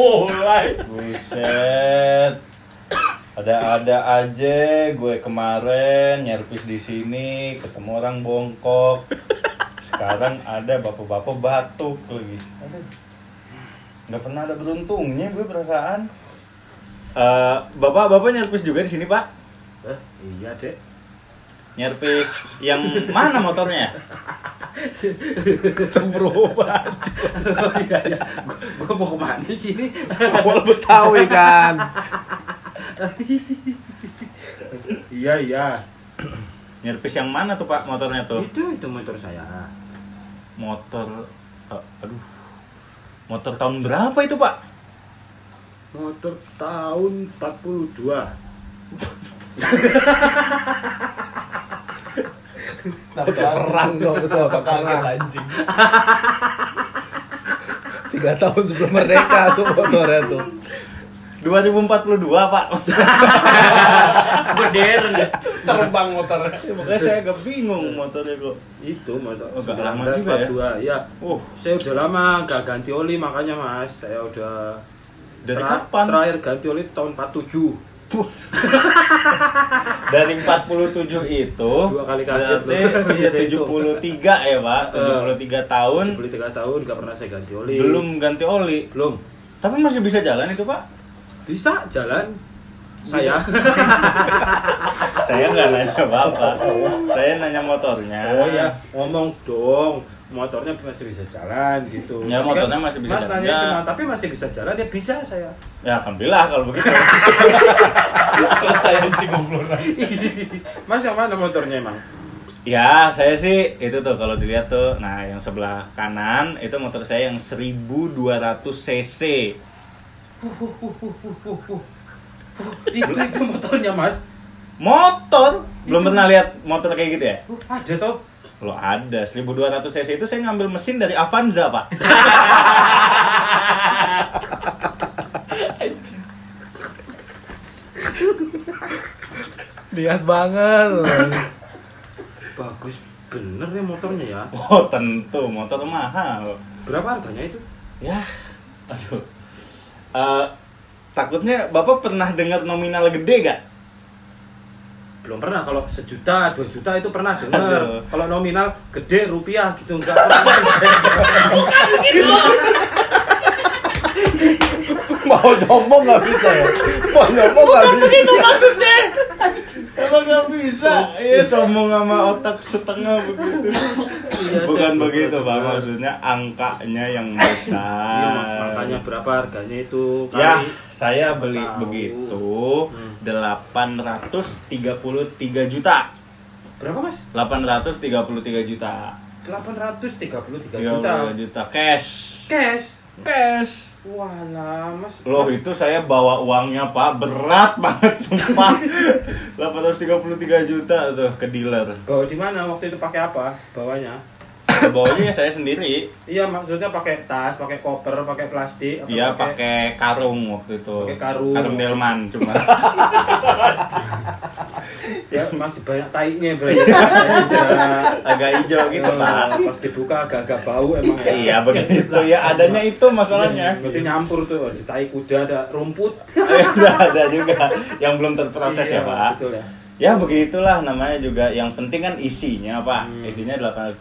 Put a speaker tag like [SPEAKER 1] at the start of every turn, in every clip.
[SPEAKER 1] mulai.
[SPEAKER 2] Buset. Ada-ada aja gue kemarin nyervis di sini ketemu orang bongkok. Sekarang ada bapak-bapak batuk lagi. Aduh. Nggak pernah ada beruntungnya gue perasaan. Eh, bapak-bapak nyervis juga di sini pak?
[SPEAKER 1] Eh, iya dek.
[SPEAKER 2] Nyervis yang mana motornya?
[SPEAKER 3] Sembro banget.
[SPEAKER 1] Oh iya iya. Gua mau ke mana sih ini?
[SPEAKER 3] Awal Betawi kan.
[SPEAKER 1] Iya iya.
[SPEAKER 2] Nyervis yang mana tuh pak motornya tuh?
[SPEAKER 1] Itu itu motor saya.
[SPEAKER 2] Motor, eh, aduh, motor tahun berapa itu pak?
[SPEAKER 1] Motor tahun 42.
[SPEAKER 3] Perang dong betul kaget anjing. Tiga tahun sebelum merdeka tuh motornya tuh.
[SPEAKER 2] 2042 pak.
[SPEAKER 1] Modern.
[SPEAKER 3] Terbang motornya.
[SPEAKER 2] Ya, makanya saya agak bingung motornya kok.
[SPEAKER 1] Itu motor.
[SPEAKER 2] Oh, agak lama juga ya?
[SPEAKER 1] 1942, ya.
[SPEAKER 2] Uh,
[SPEAKER 1] Saya udah lama gak ganti oli makanya mas. Saya udah
[SPEAKER 2] dari kapan?
[SPEAKER 1] Terakhir ganti oli tahun 47.
[SPEAKER 2] Dari 47 itu
[SPEAKER 1] Dua kali kaget
[SPEAKER 2] iya,
[SPEAKER 1] Bisa itu.
[SPEAKER 2] 73 ya pak, 73 tahun
[SPEAKER 1] 73 tahun gak pernah saya ganti oli.
[SPEAKER 2] belum ganti oli.
[SPEAKER 1] Belum.
[SPEAKER 2] Tapi masih bisa jalan itu pak?
[SPEAKER 1] Bisa jalan. Saya.
[SPEAKER 2] Saya nggak nanya bapak, saya nanya motornya.
[SPEAKER 1] Oh ya, ngomong dong. Motornya masih bisa jalan gitu.
[SPEAKER 2] Ya, motornya masih bisa
[SPEAKER 1] Mas
[SPEAKER 2] jalan.
[SPEAKER 1] nanya
[SPEAKER 2] Ya.
[SPEAKER 1] cuma, tapi masih bisa jalan ya bisa saya.
[SPEAKER 2] Ya alhamdulillah kalau begitu.
[SPEAKER 3] Selesai anjing ngobrol.
[SPEAKER 1] Mas yang mana motornya emang?
[SPEAKER 2] Ya, saya sih itu tuh kalau dilihat tuh, nah yang sebelah kanan itu motor saya yang 1200 cc.
[SPEAKER 1] itu itu motornya mas.
[SPEAKER 2] Motor? Belum pernah lihat motor kayak gitu ya?
[SPEAKER 1] Uh, ada toh.
[SPEAKER 2] Kalau ada 1200 cc itu saya ngambil mesin dari Avanza, Pak.
[SPEAKER 3] Lihat banget.
[SPEAKER 1] Bagus bener ya motornya ya.
[SPEAKER 2] Oh, tentu motor mahal.
[SPEAKER 1] Berapa harganya itu?
[SPEAKER 2] Ya, aduh. Eh, takutnya Bapak pernah dengar nominal gede gak?
[SPEAKER 1] Belum pernah kalau sejuta, dua juta itu pernah dengar. Kalau nominal gede rupiah gitu enggak pernah.
[SPEAKER 3] Mau ngomong nggak bisa ya. Mau ngomong nggak bisa.
[SPEAKER 2] maksudnya? Emang gak bisa? Iya, sombong sama otak setengah begitu.
[SPEAKER 1] Iya,
[SPEAKER 2] Bukan
[SPEAKER 1] saya
[SPEAKER 2] begitu, Pak. Maksudnya angkanya yang
[SPEAKER 1] Iya,
[SPEAKER 2] besar.
[SPEAKER 1] makanya berapa harganya itu
[SPEAKER 2] Ya,
[SPEAKER 1] kali?
[SPEAKER 2] saya beli begitu
[SPEAKER 1] Hmm.
[SPEAKER 2] 833 juta.
[SPEAKER 1] Berapa mas?
[SPEAKER 2] 833 juta.
[SPEAKER 1] 833
[SPEAKER 2] 33
[SPEAKER 1] juta.
[SPEAKER 2] juta cash.
[SPEAKER 1] Cash.
[SPEAKER 2] Cash.
[SPEAKER 1] Walah mas.
[SPEAKER 2] Loh itu saya bawa uangnya pak berat banget sumpah 833 juta tuh ke dealer
[SPEAKER 1] Bawa di mana waktu itu pakai apa? Bawanya?
[SPEAKER 2] Bawanya ya saya sendiri
[SPEAKER 1] Iya maksudnya pakai tas, pakai koper, pakai plastik.
[SPEAKER 2] Iya pakai karung waktu itu
[SPEAKER 1] Pakai karung.
[SPEAKER 2] karung delman cuma
[SPEAKER 1] Ya masih banyak tainya berarti. Udah.
[SPEAKER 2] agak hijau gitu
[SPEAKER 1] Eh,
[SPEAKER 2] pak
[SPEAKER 1] Pas dibuka agak-agak bau emang ya.
[SPEAKER 2] iya begitu ya adanya itu masalahnya
[SPEAKER 1] Berarti nyampur tuh di tai kuda ada rumput.
[SPEAKER 2] Udah ada juga yang belum terproses ya
[SPEAKER 1] Iya,
[SPEAKER 2] pak
[SPEAKER 1] Betul ya.
[SPEAKER 2] Ya begitulah namanya juga yang penting kan isinya pak
[SPEAKER 1] Hmm.
[SPEAKER 2] isinya 833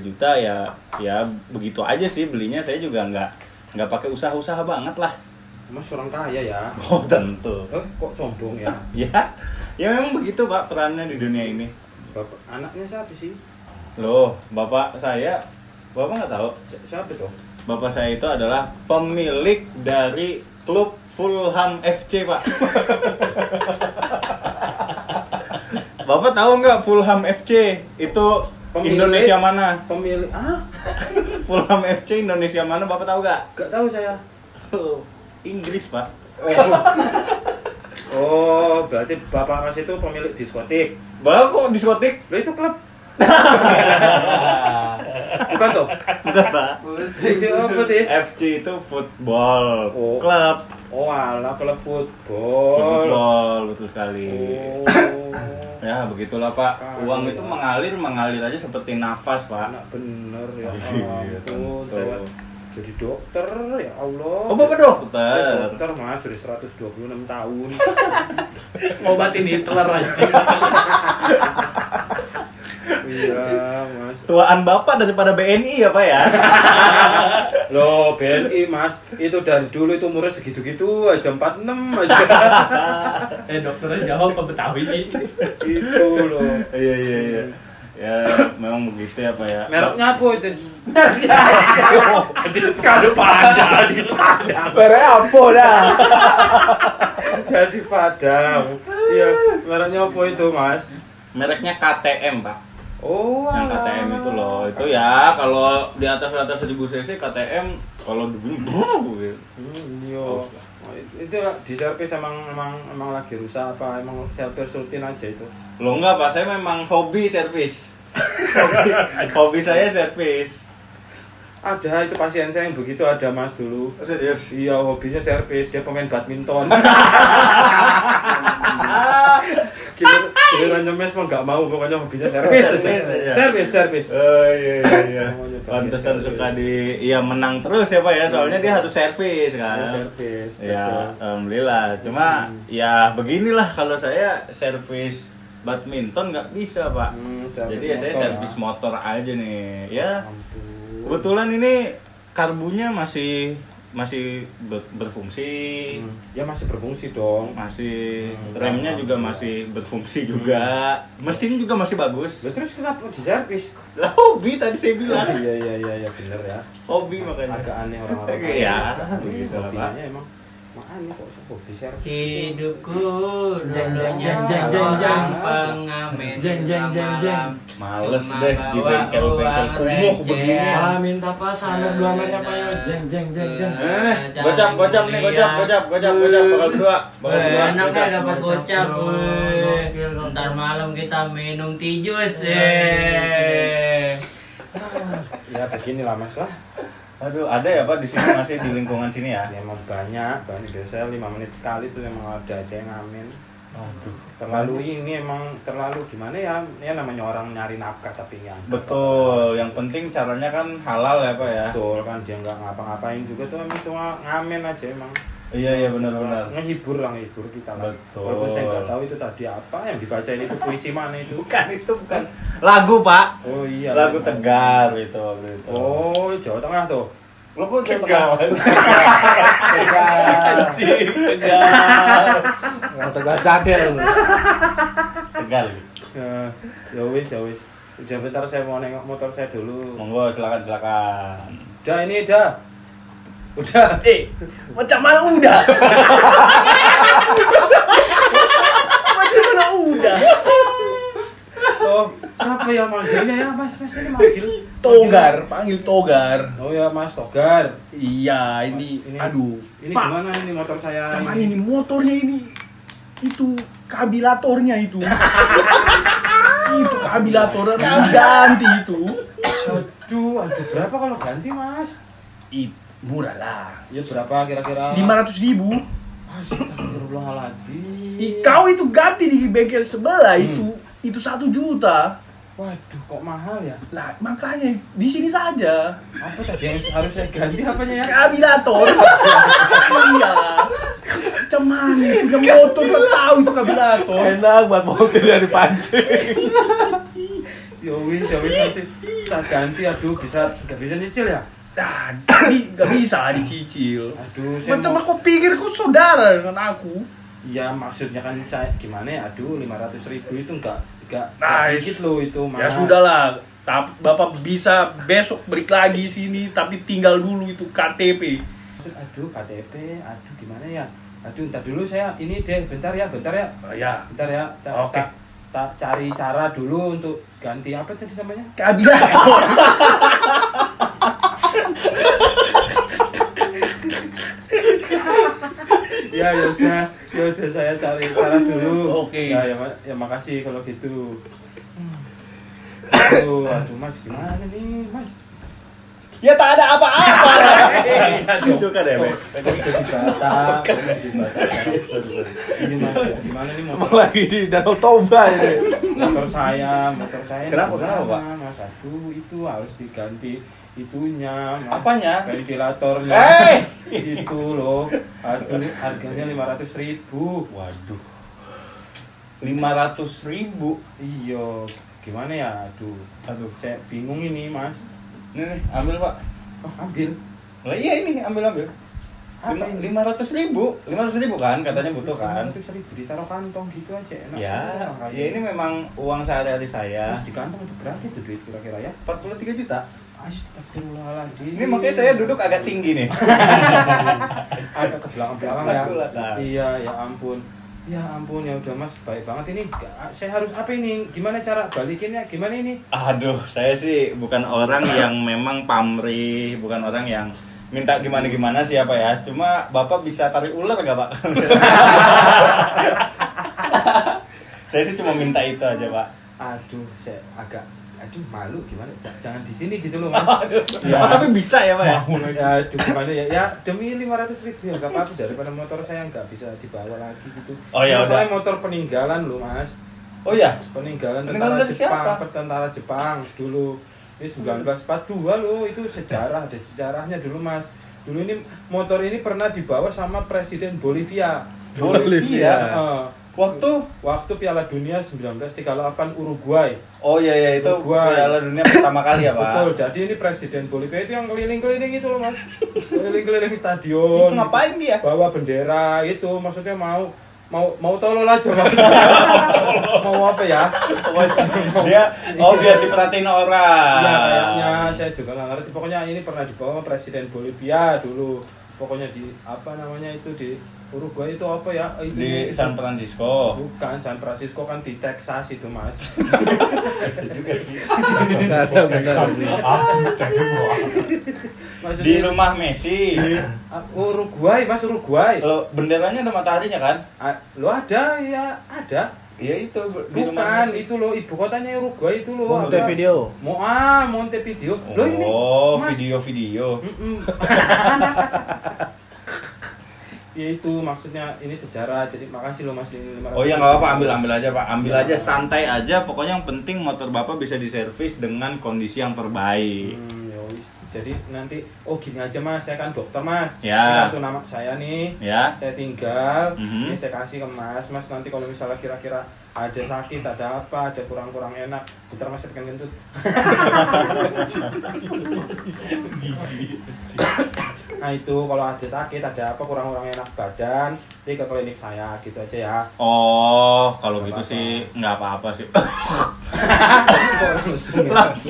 [SPEAKER 2] juta ya ya begitu aja sih belinya saya juga nggak nggak pakai usaha-usaha banget lah
[SPEAKER 1] Mas orang kaya ya.
[SPEAKER 2] oh tentu
[SPEAKER 1] Eh, kok sombong ya?
[SPEAKER 2] ya ya memang begitu pak perannya di dunia ini
[SPEAKER 1] Bapak anaknya siapa sih?
[SPEAKER 2] loh bapak saya bapak nggak tahu
[SPEAKER 1] Si- Siapa tuh?
[SPEAKER 2] bapak saya itu adalah pemilik dari klub Fulham FC pak bapak tahu nggak Fulham FC itu
[SPEAKER 1] Pemilik?
[SPEAKER 2] Indonesia mana
[SPEAKER 1] Pemilik ah?
[SPEAKER 2] Fulham FC Indonesia mana bapak tahu nggak
[SPEAKER 1] Gak tahu saya.
[SPEAKER 2] Oh, Inggris pak
[SPEAKER 1] Oh. oh, berarti Bapak Mas itu pemilik diskotik.
[SPEAKER 2] bapak kok diskotik
[SPEAKER 1] Lo itu klub. Bukan toh?
[SPEAKER 2] bukan pak
[SPEAKER 1] FC apa sih?
[SPEAKER 2] FC itu football
[SPEAKER 1] Oh.
[SPEAKER 2] club
[SPEAKER 1] Oh, alah klub football.
[SPEAKER 2] football betul sekali
[SPEAKER 1] Oh.
[SPEAKER 2] ya begitulah pak
[SPEAKER 1] Kali
[SPEAKER 2] uang
[SPEAKER 1] ya.
[SPEAKER 2] itu mengalir mengalir aja seperti nafas pak
[SPEAKER 1] bener ya.
[SPEAKER 2] Iya,
[SPEAKER 1] ampun,
[SPEAKER 2] tentu.
[SPEAKER 1] Jadi dokter ya Allah
[SPEAKER 2] Oh, Bapak dokter.
[SPEAKER 1] Saya dokter mas sudah 126 tahun
[SPEAKER 3] Ngobatin Hitler anjing.
[SPEAKER 1] iya mas
[SPEAKER 2] Tuaan Bapak daripada BNI ya, Pak ya?
[SPEAKER 1] Loh BNI mas itu dari dulu itu umurnya segitu-gitu aja 46 aja
[SPEAKER 3] Eh dokternya jawab apa Betawi?
[SPEAKER 1] itu loh
[SPEAKER 2] Iya, iya, iya. Ya, memang begitu ya, Pak ya.
[SPEAKER 1] mereknya apa itu
[SPEAKER 3] Kado pada di padang.
[SPEAKER 4] Mereka apa dah?
[SPEAKER 1] jadi padang iya mereknya apa itu mas
[SPEAKER 2] Mereknya KTM, Pak.
[SPEAKER 1] oh
[SPEAKER 2] Yang. KTM itu loh. Itu ya kalau di atas atas 1000 cc KTM kalau dibeli gitu.
[SPEAKER 1] Hmm, iya.
[SPEAKER 2] Oh,
[SPEAKER 1] Oh, itu di servis emang emang emang lagi rusak apa emang servis rutin aja itu
[SPEAKER 2] Lo enggak, Pak. Saya memang hobi servis. hobi, hobi saya servis.
[SPEAKER 1] ada itu pasien saya yang begitu ada mas dulu
[SPEAKER 2] Serius.
[SPEAKER 1] iya hobinya servis dia pemain badminton Giliran giliran nyemes mah nggak mau pokoknya hobinya servis aja.
[SPEAKER 2] Servis aja.
[SPEAKER 1] servis servis
[SPEAKER 2] Oh iya iya iya. Pantesan suka di iya menang terus ya Pak ya. Soalnya dia harus servis kan.
[SPEAKER 1] servis
[SPEAKER 2] Ya, alhamdulillah. Cuma
[SPEAKER 1] Hmm.
[SPEAKER 2] ya beginilah kalau saya servis badminton nggak bisa Pak.
[SPEAKER 1] Hmm,
[SPEAKER 2] Jadi ya saya servis
[SPEAKER 1] ya.
[SPEAKER 2] motor aja nih. Ya
[SPEAKER 1] Ampun.
[SPEAKER 2] kebetulan ini karbunya masih masih ber- berfungsi.
[SPEAKER 1] Hmm, ya masih berfungsi dong
[SPEAKER 2] Masih
[SPEAKER 1] Hmm,
[SPEAKER 2] remnya juga
[SPEAKER 1] alhamdulillah.
[SPEAKER 2] masih berfungsi juga. Mesin juga masih bagus.
[SPEAKER 1] Lah, terus kenapa di servis
[SPEAKER 2] Lah hobi tadi saya bilang.
[SPEAKER 1] iya iya iya iya bener ya
[SPEAKER 2] Hobi makanya.
[SPEAKER 1] agak aneh orang-orang Tapi
[SPEAKER 2] begitu lah, Pak.
[SPEAKER 1] emang
[SPEAKER 5] Hidupku
[SPEAKER 4] Jeng, jeng, jeng, jeng, jeng, jeng.
[SPEAKER 5] pengamen
[SPEAKER 4] Jeng, jeng, jeng, jeng.
[SPEAKER 2] Males deh di
[SPEAKER 5] bawa
[SPEAKER 2] bengkel-bengkel
[SPEAKER 5] uang
[SPEAKER 2] kumuh begini.
[SPEAKER 4] Ah, minta pas samir dua mernya pak ya. Jeng jeng jeng jeng.
[SPEAKER 2] Eh, nih, gocap, gocap nih, gocap, gocap, gocap, gocap, bakal berdua, bakal berdua,
[SPEAKER 5] enak ya
[SPEAKER 2] gocap.
[SPEAKER 5] dapat gocap. Ntar malam kita minum tijus. Eh.
[SPEAKER 1] ya beginilah mas lah
[SPEAKER 2] Aduh, ada ya Pak di sini masih di lingkungan sini ya?
[SPEAKER 1] ya, emang banyak banyak biasanya lima menit sekali tuh emang ada aja yang ngamen
[SPEAKER 2] Aduh.
[SPEAKER 1] terlalu ini emang terlalu gimana ya ya namanya orang nyari nafkah tapi yang
[SPEAKER 2] Betul, yang penting caranya kan halal ya Pak ya?
[SPEAKER 1] betul kan dia nggak ngapa-ngapain juga tuh emang cuma ngamen aja emang
[SPEAKER 2] Iya, iya benar-benar.
[SPEAKER 1] ngehibur lah ngehibur kita lah
[SPEAKER 2] Betul.
[SPEAKER 1] walaupun saya nggak tahu itu tadi apa yang dibacain itu puisi mana itu
[SPEAKER 2] Bukan itu bukan lagu Pak.
[SPEAKER 1] oh iya
[SPEAKER 2] Lagu
[SPEAKER 1] memang.
[SPEAKER 2] Tegar itu waktu itu.
[SPEAKER 1] oh Jawa Tengah tuh
[SPEAKER 2] lo kok Tegar?
[SPEAKER 3] Anjing, tegar.
[SPEAKER 4] Yang tegar cadel.
[SPEAKER 2] Tegar.
[SPEAKER 1] ya ya wis ya wis Udah bentar saya mau nengok motor saya dulu
[SPEAKER 2] Monggo silakan silakan.
[SPEAKER 1] udah ini dah udah
[SPEAKER 3] Eh, macam mana udah? macam mana udah?
[SPEAKER 1] oh siapa yang manggilnya ya mas mas ini manggil
[SPEAKER 3] Togar, panggil Togar.
[SPEAKER 1] oh ya mas Togar
[SPEAKER 3] Iya, ini,
[SPEAKER 1] Ini-
[SPEAKER 3] aduh.
[SPEAKER 1] ini
[SPEAKER 3] Pak,
[SPEAKER 1] gimana ini motor saya
[SPEAKER 3] Cuman ini motornya ini itu kabilatornya itu. itu kabilatornya harus ganti itu.
[SPEAKER 1] aduh aduh berapa kalau ganti mas
[SPEAKER 3] It, murah lah.
[SPEAKER 1] ya berapa kira-kira
[SPEAKER 3] Lima ratus ribu.
[SPEAKER 1] Astagfirullahaladzim
[SPEAKER 3] Kau itu ganti di bengkel sebelah
[SPEAKER 1] Hmm.
[SPEAKER 3] itu itu satu juta.
[SPEAKER 1] waduh kok mahal ya
[SPEAKER 3] Lah makanya di sini saja.
[SPEAKER 1] apa tadi yang harus saya ganti apanya ya
[SPEAKER 3] Kabilator. iya. Cuman punya motor kan tahu itu kabilator.
[SPEAKER 4] Enak buat motor dari pancing.
[SPEAKER 1] ya wis ya nanti tak ganti aduh bisa nggak bisa nyicil ya
[SPEAKER 3] Nah, di- gak bisa dicicil.
[SPEAKER 1] aduh saya
[SPEAKER 3] Macam
[SPEAKER 1] mau-
[SPEAKER 3] kau pikir kau saudara dengan aku?
[SPEAKER 1] ya maksudnya kan saya gimana ya aduh 500 ribu itu enggak enggak
[SPEAKER 3] Nah,
[SPEAKER 1] dikit loh itu
[SPEAKER 3] Ya
[SPEAKER 1] mahal.
[SPEAKER 3] sudahlah. Tapi Bapak bisa besok balik lagi sini tapi tinggal dulu itu KTP.
[SPEAKER 1] aduh KTP aduh gimana ya aduh ntar dulu saya ini deh bentar ya bentar ya
[SPEAKER 3] Oh, ya,
[SPEAKER 1] bentar ya
[SPEAKER 3] Oke.
[SPEAKER 1] ta- ta- cari cara dulu untuk ganti apa tadi namanya
[SPEAKER 3] kabilator.
[SPEAKER 1] ya ya udah. Ya udah saya cari cara dulu.
[SPEAKER 3] Oke.
[SPEAKER 1] ya ya, ma- ya makasih kalau gitu. Aduh aduh mas gimana nih mas?
[SPEAKER 2] Ya tak ada apa-apa.
[SPEAKER 1] Itu
[SPEAKER 2] Itu kan ya, Be?
[SPEAKER 1] jadi jadi batak? Ini mas gimana nih motor
[SPEAKER 4] lagi di Danau Toba ini.
[SPEAKER 1] motor saya motor saya
[SPEAKER 2] Kenapa, kenapa, Pak?
[SPEAKER 1] mas? Aduh itu harus diganti itunya Mas.
[SPEAKER 2] Apanya?
[SPEAKER 1] ventilatornya
[SPEAKER 2] Eh!
[SPEAKER 1] itu loh aduh harganya lima ratus ribu
[SPEAKER 2] Waduh. 500 ribu.
[SPEAKER 1] iya gimana ya aduh
[SPEAKER 2] Aduh.
[SPEAKER 1] saya bingung ini mas
[SPEAKER 2] Ini nih, ambil pak.
[SPEAKER 1] oh, ambil
[SPEAKER 2] Lah iya ini, ambil ambil.
[SPEAKER 1] Apa ini?
[SPEAKER 2] Lima ratus ribu, lima ratus ribu kan katanya butuh kan?
[SPEAKER 1] itu ribu ditaruh kantong gitu aja enak
[SPEAKER 2] Ya, ya ini memang uang sehari-hari saya.
[SPEAKER 1] terus di kantong itu berapa itu duit kira-kira ya
[SPEAKER 2] 43 juta.
[SPEAKER 1] Astagfirullahaladzim
[SPEAKER 2] Ini makanya saya duduk agak tinggi nih.
[SPEAKER 1] agak ke belakang-belakang ya
[SPEAKER 2] Belakang.
[SPEAKER 1] iya ya ampun ya ampun ya udah mas baik banget ini saya harus apa ini gimana cara balikinnya gimana ini
[SPEAKER 2] Aduh, saya sih bukan orang yang memang pamrih, bukan orang yang minta gimana-gimana siapa ya. Cuma Bapak bisa tarik ular gak Pak? saya sih cuma minta itu aja Pak.
[SPEAKER 1] aduh saya agak aduh malu gimana J- jangan di sini gitu loh mas
[SPEAKER 2] Ya. Oh, tapi bisa ya Pak ya?
[SPEAKER 1] ya aduh gimana ya ya demi 500 ribu ya nggak apa-apa daripada motor saya nggak bisa dibawa lagi gitu
[SPEAKER 2] Oh, ya udah.
[SPEAKER 1] saya motor peninggalan loh mas
[SPEAKER 2] Oh ya?
[SPEAKER 1] peninggalan tentara Jepang
[SPEAKER 2] siapa?
[SPEAKER 1] tentara Jepang dulu ini 1942 loh itu sejarah ada sejarahnya dulu mas dulu ini motor ini pernah dibawa sama presiden Bolivia
[SPEAKER 2] Bolivia.
[SPEAKER 1] Heeh.
[SPEAKER 2] Waktu
[SPEAKER 1] waktu Piala Dunia 1938 Uruguay
[SPEAKER 2] Oh iya iya itu
[SPEAKER 1] Uruguay.
[SPEAKER 2] Piala Dunia pertama kali ya Pak.
[SPEAKER 1] betul jadi ini presiden Bolivia itu yang keliling-keliling itu loh mas keliling-keliling
[SPEAKER 2] Itu
[SPEAKER 1] stadion
[SPEAKER 2] ngapain dia?
[SPEAKER 1] bawa bendera itu maksudnya mau mau mau tolol aja mas mau apa ya
[SPEAKER 2] Oh, dia oh biar diperhatiin orang.
[SPEAKER 1] Ya kayaknya saya juga nggak ngerti. Pokoknya ini pernah dibawa Presiden Bolivia dulu. Pokoknya di apa namanya itu di Uruguay itu apa ya? Itu
[SPEAKER 2] di San Francisco.
[SPEAKER 1] Bukan San Francisco kan di Texas itu mas.
[SPEAKER 2] juga sih.
[SPEAKER 1] Maksudnya,
[SPEAKER 2] Di rumah Messi.
[SPEAKER 1] Ah, Uruguay mas Uruguay.
[SPEAKER 2] Kalau benderanya ada mataharinya kan?
[SPEAKER 1] Ah, Lo ada ya ada.
[SPEAKER 2] Iya itu di rumah
[SPEAKER 1] Bukan
[SPEAKER 2] Messi.
[SPEAKER 1] itu lo ibu kotanya Uruguay itu lo.
[SPEAKER 3] Montevideo.
[SPEAKER 1] Mau ah Montevideo. Lo ini.
[SPEAKER 2] Oh,
[SPEAKER 1] Mas.
[SPEAKER 2] video-video.
[SPEAKER 1] Ya itu maksudnya ini sejarah jadi makasih lo mas ini 500.
[SPEAKER 2] Oh ya nggak apa-apa, ambil ambil aja pak, ambil aja santai aja. Pokoknya yang penting motor bapak bisa diservis dengan kondisi yang terbaik.
[SPEAKER 1] Hmm, ya jadi nanti oh gini aja mas. Saya kan dokter mas.
[SPEAKER 2] Ya.
[SPEAKER 1] Ini kartu nama saya nih.
[SPEAKER 2] Ya,
[SPEAKER 1] saya tinggal.
[SPEAKER 2] Mhm.
[SPEAKER 1] ini saya kasih ke mas. Mas nanti kalau misalnya kira-kira ada sakit ada apa ada kurang-kurang enak bentar mas pengen kentut nah itu kalau ada sakit ada apa kurang-kurang enak badan nanti ke klinik saya gitu aja ya
[SPEAKER 2] Oh, kalau gitu
[SPEAKER 1] apa-apa.
[SPEAKER 2] sih nggak apa-apa sih.